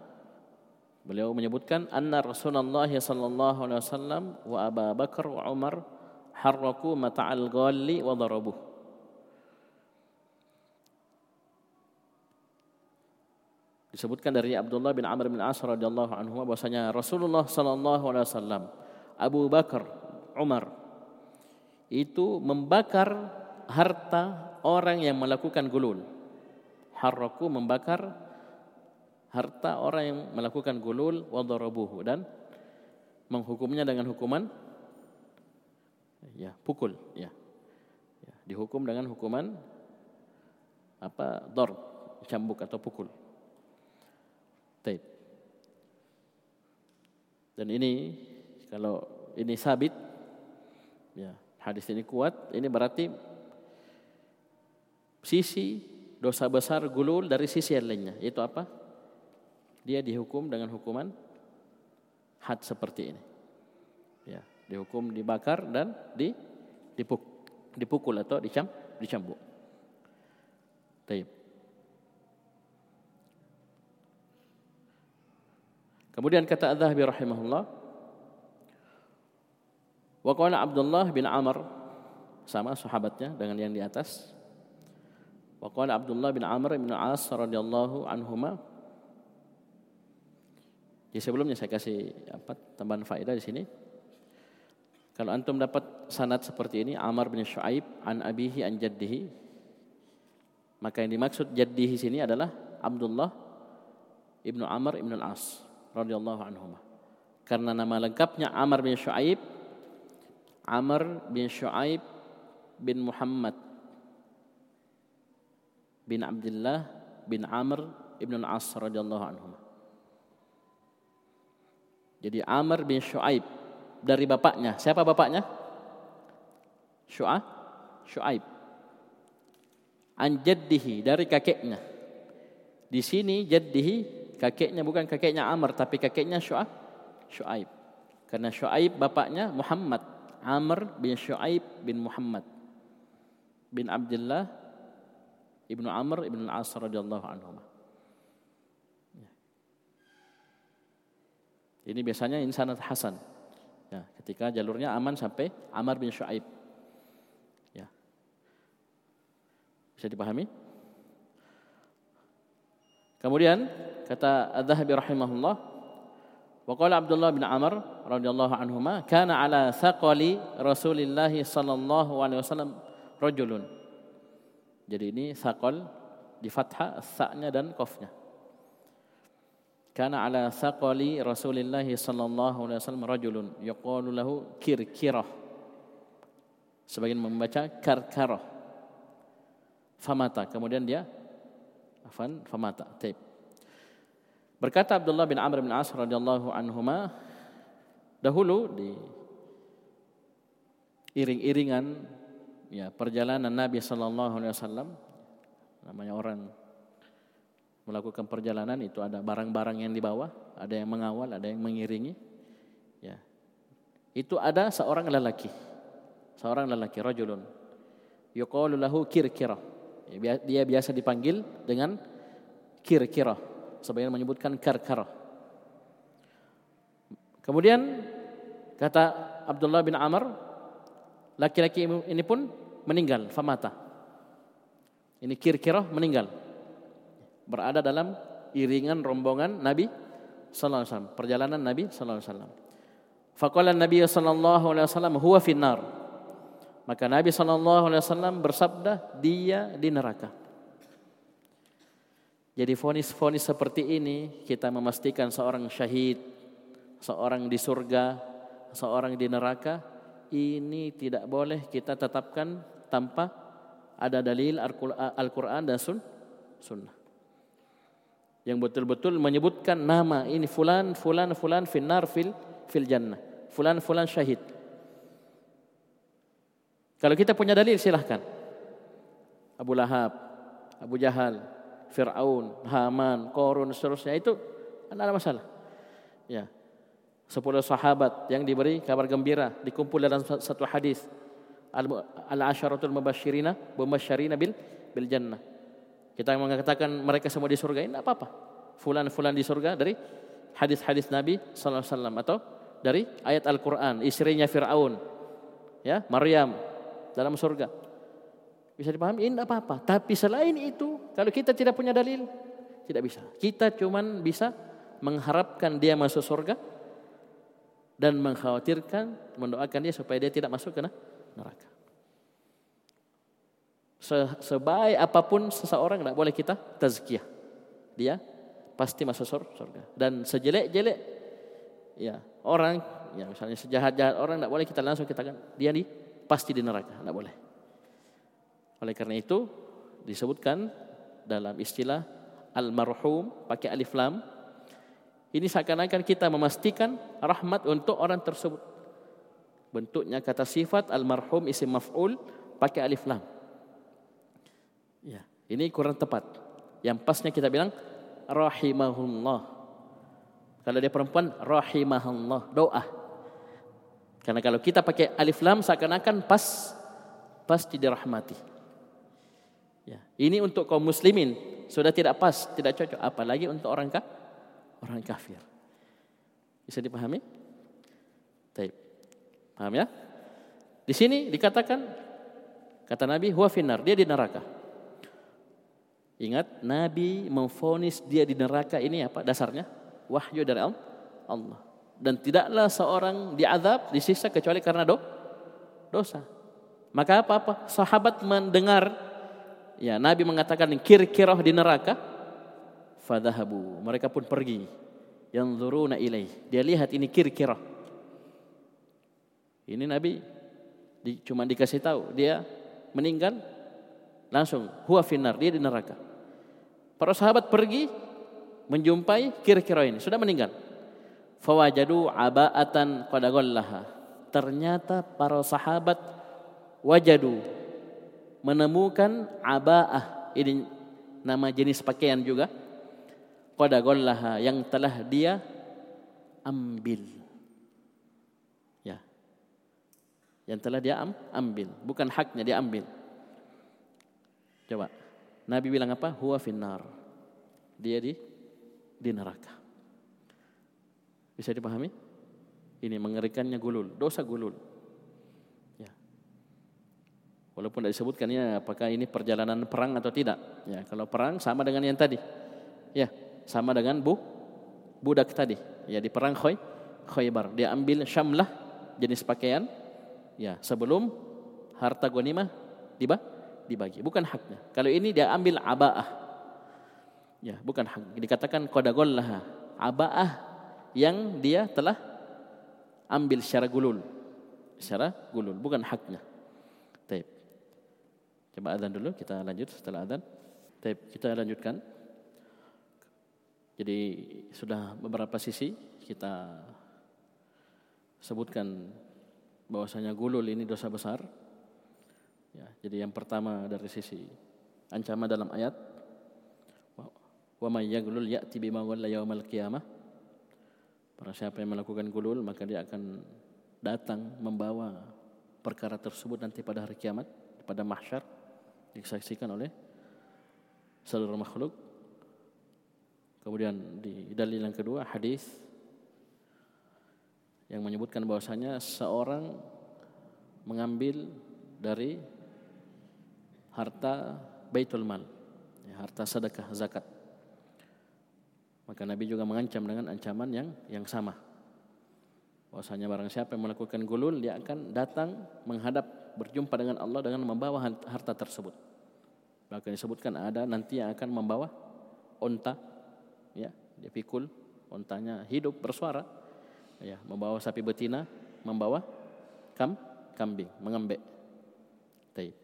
beliau menyebutkan anna Rasulullah sallallahu alaihi wasallam wa Abu Bakar wa Umar harraku mata'al ghalli wa darabuh. Disebutkan dari Abdullah bin Amr bin As radhiyallahu anhu bahwasanya Rasulullah sallallahu alaihi wasallam Abu Bakar Umar itu membakar harta orang yang melakukan gulul. Harraku membakar harta orang yang melakukan gulul wa dan menghukumnya dengan hukuman ya pukul ya. ya dihukum dengan hukuman apa dor cambuk atau pukul Taib. dan ini kalau ini sabit ya hadis ini kuat ini berarti sisi dosa besar gulul dari sisi yang lainnya. Itu apa? Dia dihukum dengan hukuman had seperti ini. Ya, dihukum dibakar dan di dipuk, dipukul atau dicam, dicambuk. Taib. Kemudian kata Az-Zahabi rahimahullah Wa qala Abdullah bin Amr sama sahabatnya dengan yang di atas Wa qala Abdullah bin Amr bin As radhiyallahu anhuma Jadi sebelumnya saya kasih apa tambahan faedah di sini. Kalau antum dapat sanad seperti ini Amr bin Shu'aib an abihi an jaddihi maka yang dimaksud jaddihi sini adalah Abdullah ibnu Amr ibnu As radhiyallahu anhuma. Karena nama lengkapnya Amr bin Shu'aib Amr bin Shu'aib bin Muhammad bin Abdullah bin Amr ibn al-As radhiyallahu anhu. Jadi Amr bin Shu'aib dari bapaknya. Siapa bapaknya? Shu'a Shu'aib. An jaddihi dari kakeknya. Di sini jaddihi kakeknya bukan kakeknya Amr tapi kakeknya Shu'aib. Karena Shu'aib bapaknya Muhammad. Amr bin Shu'aib bin Muhammad. Bin Abdullah ibnu Amr ibn al-As radhiyallahu anhu. Ini biasanya insanat Hasan. Ya, ketika jalurnya aman sampai Amr bin Shu'aib. Ya. Bisa dipahami? Kemudian kata Adz-Dzahabi rahimahullah wa Abdullah bin Amr radhiyallahu anhuma kana ala thaqali Rasulillah sallallahu alaihi wasallam rajulun. Jadi ini thaqal di fathah sa-nya dan qafnya. Kana ala thaqali Rasulillah sallallahu alaihi wasallam rajulun yaqalu lahu kirkirah. Sebagian membaca karkarah. Famata. Kemudian dia afan famata taib berkata Abdullah bin Amr bin As radhiyallahu anhuma dahulu di iring-iringan ya perjalanan Nabi sallallahu alaihi wasallam namanya orang melakukan perjalanan itu ada barang-barang yang dibawa, ada yang mengawal, ada yang mengiringi. Ya. Itu ada seorang lelaki. Seorang lelaki rajulun. Yuqalu lahu kirkirah. Dia biasa dipanggil dengan kir-kira. Sebagian menyebutkan kar-kar. Kemudian kata Abdullah bin Amr, laki-laki ini pun meninggal, famata. Ini kir-kira meninggal. Berada dalam iringan rombongan Nabi sallallahu alaihi wasallam, perjalanan Nabi sallallahu alaihi wasallam. Faqala Nabi sallallahu alaihi wasallam huwa finnar. Maka Nabi SAW bersabda, dia di neraka. Jadi fonis-fonis seperti ini kita memastikan seorang syahid, seorang di surga, seorang di neraka, ini tidak boleh kita tetapkan tanpa ada dalil Al-Quran dan sun, sunnah. Yang betul-betul menyebutkan nama ini fulan, fulan, fulan, finnar, fil, fil jannah. Fulan, fulan syahid. Kalau kita punya dalil silahkan. Abu Lahab, Abu Jahal, Fir'aun, Haman, Korun, seterusnya itu tidak ada masalah. Ya. Sepuluh sahabat yang diberi kabar gembira dikumpul dalam satu hadis. Al-asharatul mubashirina, mubasyirina bil bil jannah. Kita mengatakan mereka semua di surga ini apa-apa. Fulan-fulan di surga dari hadis-hadis Nabi sallallahu alaihi wasallam atau dari ayat Al-Qur'an, istrinya Firaun. Ya, Maryam, dalam surga. Bisa dipahami? Ini apa-apa. Tapi selain itu, kalau kita tidak punya dalil, tidak bisa. Kita cuman bisa mengharapkan dia masuk surga dan mengkhawatirkan, mendoakan dia supaya dia tidak masuk ke neraka. Sebaik apa pun seseorang tidak boleh kita tazkiyah. Dia pasti masuk surga. Dan sejelek-jelek ya orang, ya misalnya sejahat-jahat orang tidak boleh kita langsung kita dia di pasti di neraka, tidak boleh. Oleh karena itu disebutkan dalam istilah almarhum pakai alif lam ini seakan-akan kita memastikan rahmat untuk orang tersebut. Bentuknya kata sifat almarhum isim maf'ul pakai alif lam. Ya, ini kurang tepat. Yang pasnya kita bilang rahimahullah. Kalau dia perempuan rahimahullah, doa. Karena kalau kita pakai alif lam seakan-akan pas pasti dirahmati. Ya, ini untuk kaum muslimin sudah tidak pas, tidak cocok apalagi untuk orang orang kafir. Bisa dipahami? Baik. Paham ya? Di sini dikatakan kata Nabi huwa dia di neraka. Ingat Nabi memfonis dia di neraka ini apa dasarnya? Wahyu dari Allah dan tidaklah seorang diazab disiksa kecuali karena do, dosa. Maka apa apa? Sahabat mendengar ya Nabi mengatakan kir-kirah di neraka, fadahabu. Mereka pun pergi. Yang zuruna ilaih. Dia lihat ini kir-kirah. Ini Nabi di, cuma dikasih tahu dia meninggal langsung huwa finar dia di neraka. Para sahabat pergi menjumpai kir-kirah ini sudah meninggal fawajadu aba'atan qad Ternyata para sahabat wajadu menemukan aba'ah ini nama jenis pakaian juga qad yang telah dia ambil. Yang telah dia ambil, bukan haknya dia ambil. Coba. Nabi bilang apa? Huwa finnar. Dia di di neraka. Bisa dipahami? Ini mengerikannya gulul, dosa gulul. Ya. Walaupun tidak disebutkan ya apakah ini perjalanan perang atau tidak. Ya, kalau perang sama dengan yang tadi. Ya, sama dengan bu budak tadi. Ya di perang Khoy, Khaybar. Dia ambil syamlah jenis pakaian ya sebelum harta ghanimah diba dibagi. Bukan haknya. Kalau ini dia ambil abaah. Ya, bukan hak. Dikatakan qadagollaha. Abaah yang dia telah ambil secara gulul. Secara gulul, bukan haknya. Taib. Coba adzan dulu, kita lanjut setelah adzan. Taib, kita lanjutkan. Jadi sudah beberapa sisi kita sebutkan bahwasanya gulul ini dosa besar. Ya, jadi yang pertama dari sisi ancaman dalam ayat wa may yaglul ya'ti bima ghalla yaumal qiyamah Para siapa yang melakukan gulul maka dia akan datang membawa perkara tersebut nanti pada hari kiamat pada mahsyar disaksikan oleh seluruh makhluk. Kemudian di dalil yang kedua hadis yang menyebutkan bahwasanya seorang mengambil dari harta baitul mal, ya, harta sedekah zakat maka Nabi juga mengancam dengan ancaman yang yang sama. Bahwasanya barang siapa yang melakukan gulul dia akan datang menghadap berjumpa dengan Allah dengan membawa harta tersebut. Bahkan disebutkan ada nanti yang akan membawa onta ya, dia pikul ontanya hidup bersuara ya, membawa sapi betina, membawa kam kambing, mengembek. Taib.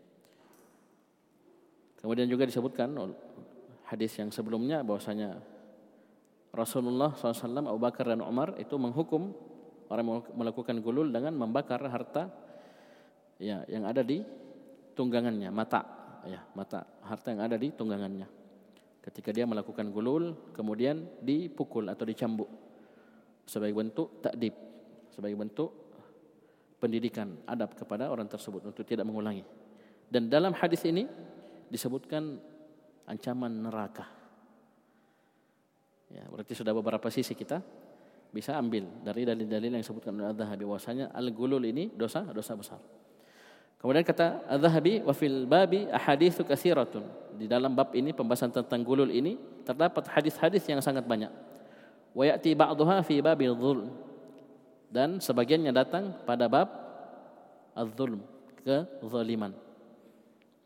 Kemudian juga disebutkan hadis yang sebelumnya bahwasanya Rasulullah SAW, Abu Bakar dan Umar itu menghukum orang melakukan gulul dengan membakar harta ya yang ada di tunggangannya, mata ya, mata harta yang ada di tunggangannya. Ketika dia melakukan gulul kemudian dipukul atau dicambuk sebagai bentuk takdib, sebagai bentuk pendidikan adab kepada orang tersebut untuk tidak mengulangi. Dan dalam hadis ini disebutkan ancaman neraka Ya, berarti sudah beberapa sisi kita bisa ambil dari dalil-dalil yang disebutkan oleh Al-Dhahabi bahwasanya al-gulul ini dosa dosa besar. Kemudian kata Al-Dhahabi wa fil babi ahaditsu katsiratun. Di dalam bab ini pembahasan tentang gulul ini terdapat hadis-hadis yang sangat banyak. Wa ya'ti ba'daha fi babil dzulm. Dan sebagiannya datang pada bab az-zulm, kezaliman.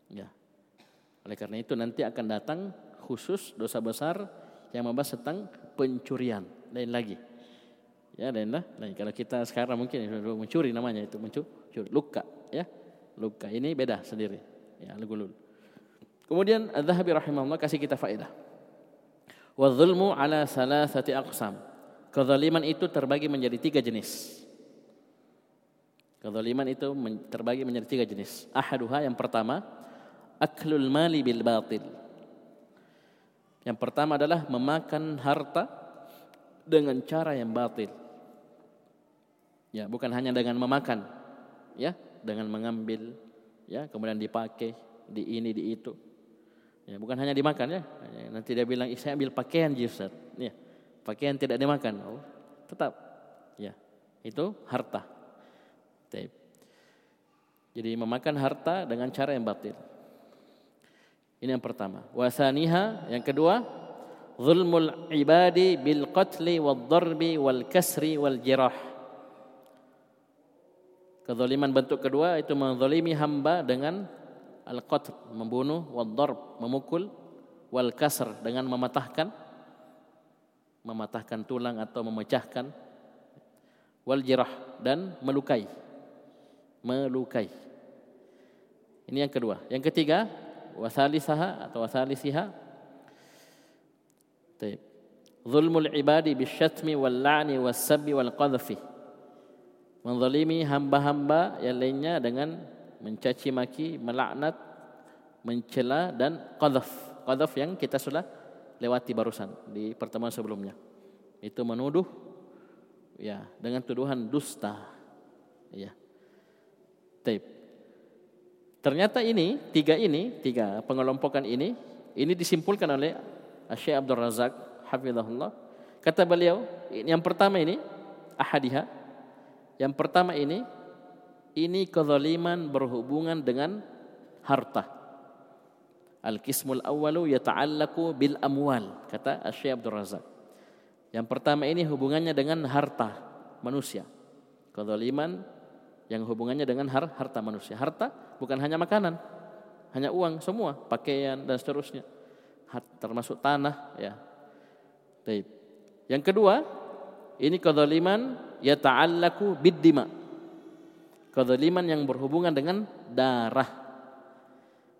Ya. Oleh karena itu nanti akan datang khusus dosa besar yang membahas tentang pencurian. Lain lagi. Ya lain lah. Lain. Kalau kita sekarang mungkin mencuri namanya itu mencuri. Luka ya. Luka. Ini beda sendiri. Ya al-gulul kemudian Az-Zahabi rahimahullah kasih kita faedah. Wa zulmu ala salasati aqsam. Kezaliman itu terbagi menjadi tiga jenis. Kezaliman itu terbagi menjadi tiga jenis. Ahaduha yang pertama aklul mali bil batil yang pertama adalah memakan harta dengan cara yang batil. Ya, bukan hanya dengan memakan, ya, dengan mengambil, ya, kemudian dipakai di ini di itu. Ya, bukan hanya dimakan ya. Nanti dia bilang, "Saya ambil pakaian, Ustaz." Ya. Pakaian tidak dimakan. Oh, tetap. Ya. Itu harta. Jadi memakan harta dengan cara yang batil. Ini yang pertama. Wasaniha yang kedua, zulmul ibadi bil qatli wal darbi wal kasri wal jirah. Kezaliman bentuk kedua itu menzalimi hamba dengan al-qatl, membunuh, wal darb, memukul, wal kasr dengan mematahkan mematahkan tulang atau memecahkan wal jirah dan melukai. Melukai. Ini yang kedua. Yang ketiga, wasalisaha atau wasalisiha Taib. Zulmul ibadi bisyatmi wal la'ni was sabbi wal qadhfi. Menzalimi hamba-hamba yang lainnya dengan mencaci maki, melaknat, mencela dan qadhf. Qadhf yang kita sudah lewati barusan di pertemuan sebelumnya. Itu menuduh ya dengan tuduhan dusta. Ya. Taib. Ternyata ini, tiga ini, tiga pengelompokan ini, ini disimpulkan oleh Syekh Abdul Razak, hafizahullah. Kata beliau, yang pertama ini, ahadiha. Yang pertama ini, ini kezaliman berhubungan dengan harta. Al-qismul awwalu yata'allaku bil amwal, kata Syekh Abdul Razak. Yang pertama ini hubungannya dengan harta manusia. Kezaliman yang hubungannya dengan har harta manusia. Harta bukan hanya makanan, hanya uang semua, pakaian dan seterusnya. termasuk tanah ya. Taib. Yang kedua, ini kedzaliman yata'allaku biddima. Kedzaliman yang berhubungan dengan darah.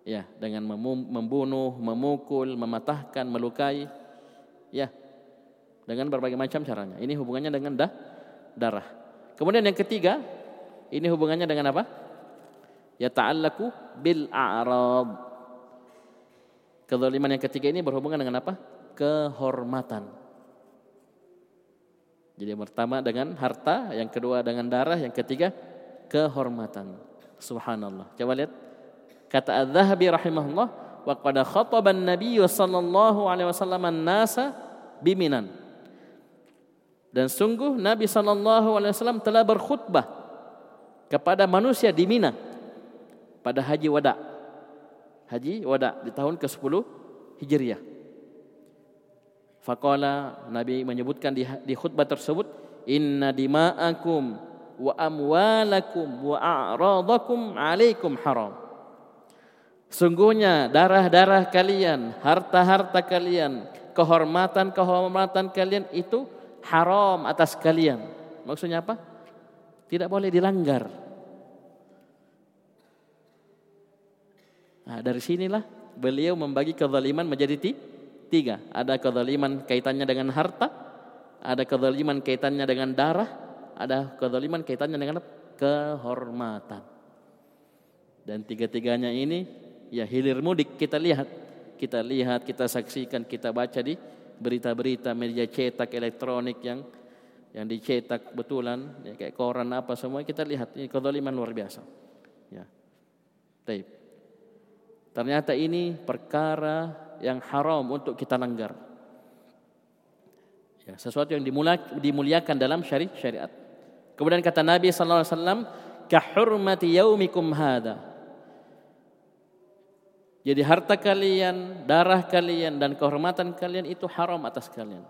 Ya, dengan membunuh, memukul, mematahkan, melukai. Ya. Dengan berbagai macam caranya. Ini hubungannya dengan dah, darah. Kemudian yang ketiga, ini hubungannya dengan apa? Ya ta'allaku bil a'rad. Kezaliman yang ketiga ini berhubungan dengan apa? Kehormatan. Jadi yang pertama dengan harta, yang kedua dengan darah, yang ketiga kehormatan. Subhanallah. Coba lihat kata Az-Zahabi rahimahullah wa qad khataba an-nabiy sallallahu alaihi wasallam an-nasa biminan. Dan sungguh Nabi sallallahu alaihi wasallam telah berkhutbah kepada manusia di Mina pada haji wada. Haji wada di tahun ke-10 Hijriah. Faqala Nabi menyebutkan di, di khutbah tersebut inna dima'akum wa amwalakum wa a'radakum alaikum haram. Sungguhnya darah-darah kalian, harta-harta kalian, kehormatan-kehormatan kalian itu haram atas kalian. Maksudnya apa? Tidak boleh dilanggar. Nah, dari sinilah beliau membagi kezaliman menjadi tiga. Ada kezaliman kaitannya dengan harta, ada kezaliman kaitannya dengan darah, ada kezaliman kaitannya dengan kehormatan. Dan tiga-tiganya ini ya hilir mudik kita lihat. Kita lihat, kita saksikan, kita baca di berita-berita media cetak elektronik yang yang dicetak betulan ya, kayak koran apa semua kita lihat ini kezaliman luar biasa. Ya. Taib. ternyata ini perkara yang haram untuk kita langgar. Ya sesuatu yang dimuliakan dalam syari syariat. Kemudian kata Nabi sallallahu alaihi kahurmati yaumikum hada. Jadi harta kalian, darah kalian dan kehormatan kalian itu haram atas kalian.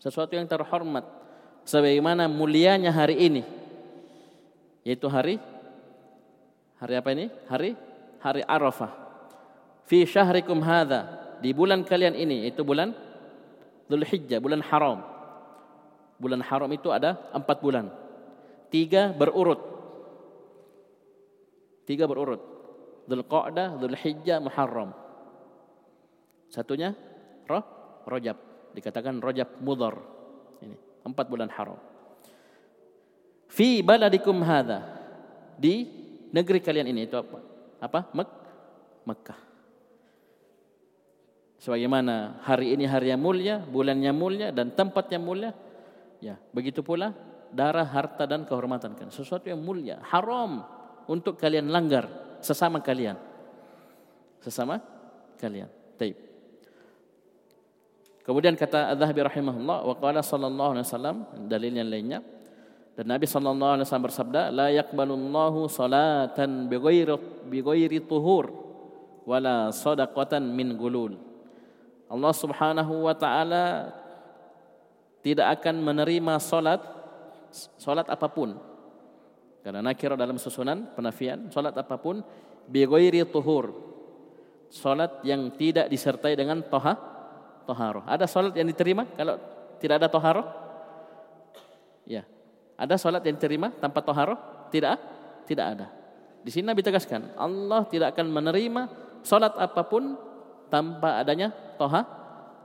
Sesuatu yang terhormat sebagaimana mulianya hari ini yaitu hari hari apa ini? Hari hari Arafah. Fi syahrikum hadza di bulan kalian ini itu bulan Dzulhijjah, bulan haram. Bulan haram itu ada empat bulan. Tiga berurut. Tiga berurut. Dzulqa'dah, Dzulhijjah, Muharram. Satunya Roh, Rojab. Dikatakan Rojab Mudhar. Empat bulan haram. Fi baladikum hadha. Di negeri kalian ini itu apa? Apa? Mek Mekah. Sebagaimana hari ini hari yang mulia, bulannya mulia dan tempatnya mulia. Ya, begitu pula darah, harta dan kehormatan kan. Sesuatu yang mulia, haram untuk kalian langgar sesama kalian. Sesama kalian. Taib. Kemudian kata Az-Zahabi rahimahullah wa qala sallallahu alaihi wasallam dalil yang lainnya dan Nabi sallallahu alaihi wasallam bersabda la yaqbalullahu salatan bighairi bighairi tuhur wala sadaqatan min gulul. Allah Subhanahu wa taala tidak akan menerima salat salat apa pun. Karena nakira dalam susunan penafian salat apa pun bighairi tuhur. Salat yang tidak disertai dengan toha toharoh. Ada sholat yang diterima kalau tidak ada toharoh? Ya. Ada sholat yang diterima tanpa toharoh? Tidak? Tidak ada. Di sini Nabi tegaskan, Allah tidak akan menerima sholat apa pun tanpa adanya toha,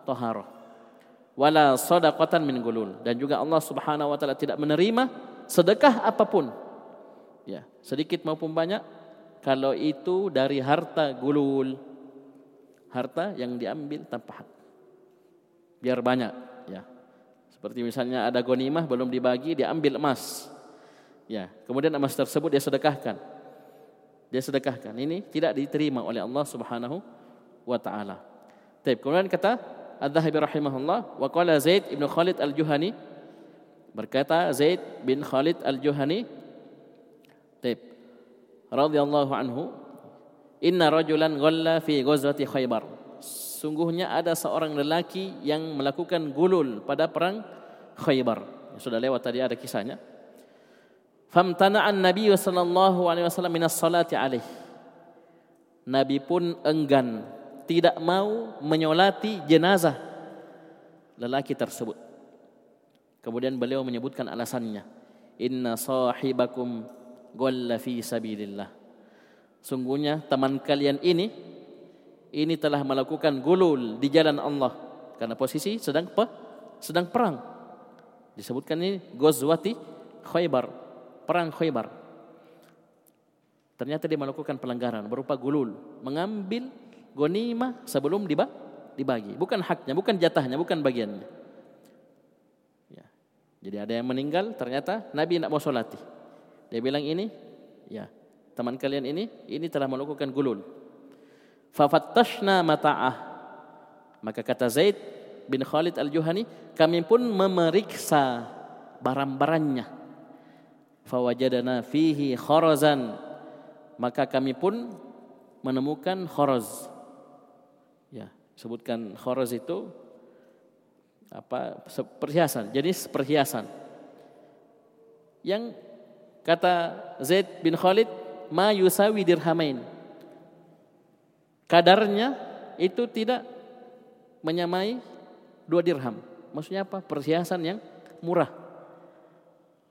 toharoh. Wala sodaqatan min gulul. Dan juga Allah subhanahu wa ta'ala tidak menerima sedekah apa pun. Ya, sedikit maupun banyak. Kalau itu dari harta gulul. Harta yang diambil tanpa hak biar banyak ya. Seperti misalnya ada gonimah belum dibagi diambil emas. Ya kemudian emas tersebut dia sedekahkan. Dia sedekahkan. Ini tidak diterima oleh Allah Subhanahu wa taala. Baik, kemudian kata Adz-Dzahabi rahimahullah wa qala Zaid bin Khalid Al-Juhani berkata Zaid bin Khalid Al-Juhani Taib. Radhiyallahu anhu inna rajulan ghalla fi ghazwati Khaybar sungguhnya ada seorang lelaki yang melakukan gulul pada perang Khaybar sudah lewat tadi ada kisahnya Famtana'an Nabi sallallahu alaihi wasallam minas salati alaih. Nabi pun enggan tidak mau menyolati jenazah lelaki tersebut. Kemudian beliau menyebutkan alasannya. Inna sahibakum golla fi sabilillah. Sungguhnya teman kalian ini ini telah melakukan gulul di jalan Allah karena posisi sedang pe, sedang perang. Disebutkan ini Ghazwati Khaybar perang Khaybar. Ternyata dia melakukan pelanggaran berupa gulul, mengambil gonima sebelum dibagi. Bukan haknya, bukan jatahnya, bukan bagiannya. Ya. Jadi ada yang meninggal, ternyata Nabi tidak mau sholati. Dia bilang ini, ya teman kalian ini, ini telah melakukan gulul. Fafattashna mata'ah. Maka kata Zaid bin Khalid al-Juhani, kami pun memeriksa barang-barangnya. Fawajadana fihi kharazan maka kami pun menemukan kharaz ya sebutkan kharaz itu apa? Perhiasan jenis perhiasan yang kata Zaid bin Khalid ma yusawi dirhamain kadarnya itu tidak menyamai dua dirham maksudnya apa perhiasan yang murah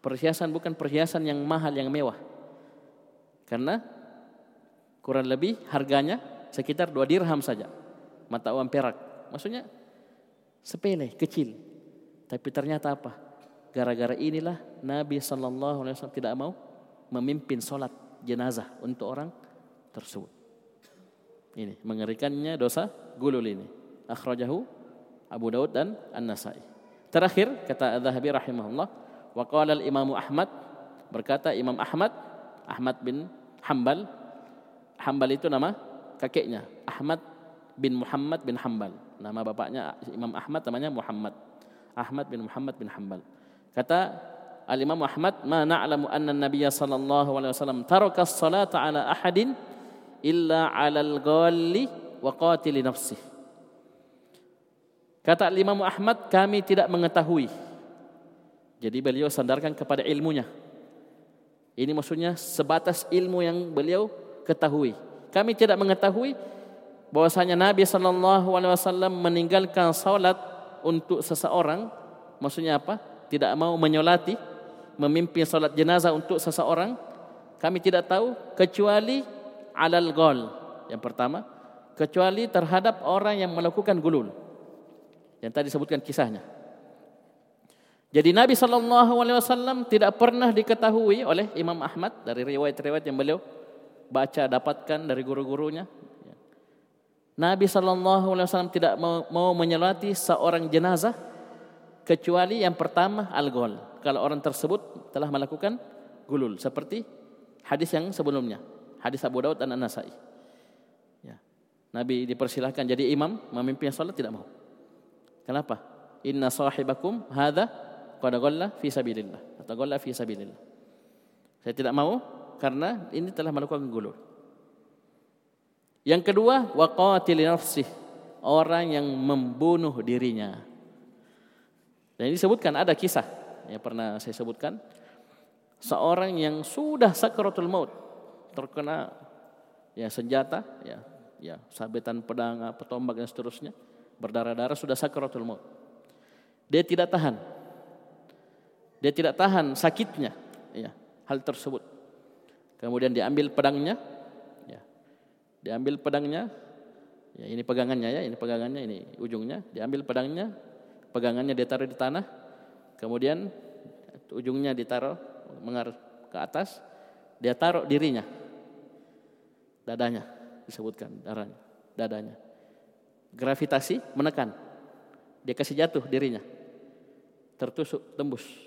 Perhiasan bukan perhiasan yang mahal, yang mewah. Karena kurang lebih harganya sekitar dua dirham saja. Mata uang perak. Maksudnya sepele, kecil. Tapi ternyata apa? Gara-gara inilah Nabi Wasallam tidak mau memimpin sholat jenazah untuk orang tersebut. Ini mengerikannya dosa gulul ini. Akhrajahu Abu Daud dan An-Nasai. Terakhir kata Adz-Dzahabi rahimahullah, Wa qala al-Imam Ahmad berkata Imam Ahmad Ahmad bin Hambal Hambal itu nama kakeknya Ahmad bin Muhammad bin Hambal nama bapaknya Imam Ahmad namanya Muhammad Ahmad bin Muhammad bin Hambal kata Al-Imam Ahmad ma na'lamu anna an-nabiy sallallahu alaihi wasallam taraka as-salata ala ahadin illa 'ala al-ghalli wa qatili nafsihi Kata Imam Ahmad kami tidak mengetahui jadi beliau sandarkan kepada ilmunya. Ini maksudnya sebatas ilmu yang beliau ketahui. Kami tidak mengetahui bahwasanya Nabi sallallahu alaihi wasallam meninggalkan salat untuk seseorang, maksudnya apa? Tidak mau menyolati, memimpin salat jenazah untuk seseorang. Kami tidak tahu kecuali alal gol. Yang pertama, kecuali terhadap orang yang melakukan gulul. Yang tadi sebutkan kisahnya. Jadi Nabi Shallallahu Alaihi Wasallam tidak pernah diketahui oleh Imam Ahmad dari riwayat-riwayat yang beliau baca dapatkan dari guru-gurunya. Nabi Shallallahu Alaihi Wasallam tidak mau, mau menyelati seorang jenazah kecuali yang pertama al-gol. Kalau orang tersebut telah melakukan gulul seperti hadis yang sebelumnya, hadis Abu Daud dan An-Nasai. Ya. Nabi dipersilahkan jadi imam memimpin salat tidak mau. Kenapa? Inna sahibakum hadha qad fi sabilillah atau ghalla fi sabilillah. Saya tidak mau karena ini telah melakukan gulul. Yang kedua, waqatil nafsih, orang yang membunuh dirinya. Dan ini disebutkan ada kisah yang pernah saya sebutkan seorang yang sudah sakratul maut terkena ya senjata ya ya sabetan pedang petombak dan seterusnya berdarah-darah sudah sakratul maut. Dia tidak tahan dia tidak tahan sakitnya, ya, hal tersebut. Kemudian diambil pedangnya, ya, diambil pedangnya, ya, ini pegangannya ya, ini pegangannya, ini ujungnya, diambil pedangnya, pegangannya ditaruh di tanah, kemudian ujungnya ditaruh mengarah ke atas, dia taruh dirinya, dadanya disebutkan darahnya, dadanya. Gravitasi menekan, dia kasih jatuh dirinya, tertusuk tembus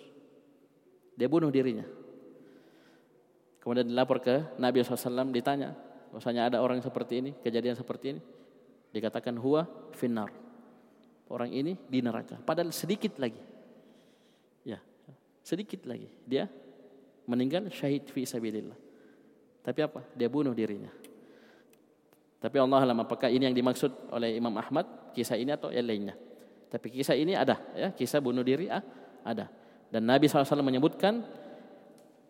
dia bunuh dirinya. Kemudian dilapor ke Nabi SAW ditanya, bahwasanya ada orang seperti ini, kejadian seperti ini. Dikatakan huwa finnar. Orang ini di neraka. Padahal sedikit lagi. Ya, sedikit lagi. Dia meninggal syahid fi sabilillah. Tapi apa? Dia bunuh dirinya. Tapi Allah alam apakah ini yang dimaksud oleh Imam Ahmad kisah ini atau yang lainnya. Tapi kisah ini ada ya, kisah bunuh diri ah, ada. Dan Nabi SAW menyebutkan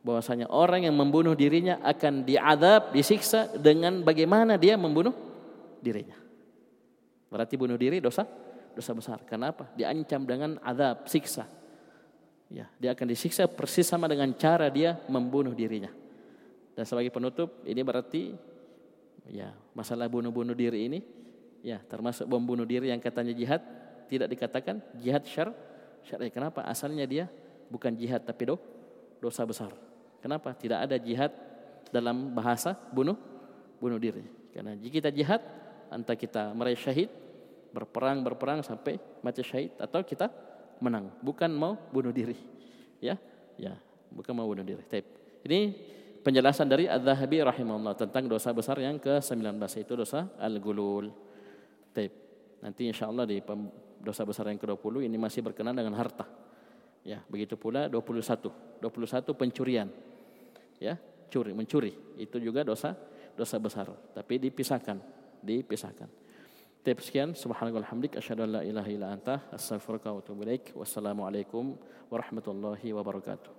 bahwasanya orang yang membunuh dirinya akan diadab, disiksa dengan bagaimana dia membunuh dirinya. Berarti bunuh diri dosa dosa besar. Kenapa? Diancam dengan adab, siksa. Ya, dia akan disiksa persis sama dengan cara dia membunuh dirinya. Dan sebagai penutup, ini berarti ya masalah bunuh-bunuh diri ini ya termasuk bom bunuh diri yang katanya jihad tidak dikatakan jihad syar syar'i. Kenapa? Asalnya dia bukan jihad tapi do, dosa besar. Kenapa? Tidak ada jihad dalam bahasa bunuh bunuh diri. Karena jika kita jihad entah kita meraih syahid berperang berperang sampai mati syahid atau kita menang bukan mau bunuh diri ya ya bukan mau bunuh diri ini penjelasan dari Adz-Dzahabi rahimahullah tentang dosa besar yang ke-19 itu dosa al-gulul. Taib. Nanti insyaallah di dosa besar yang ke-20 ini masih berkenaan dengan harta. Ya, begitu pula 21. 21 pencurian. Ya, curi, mencuri. Itu juga dosa dosa besar, tapi dipisahkan, dipisahkan. Taib sekian, subhanallah hamdik asyhadu an la ilaha illa anta wa atubu. Wassalamualaikum warahmatullahi wabarakatuh.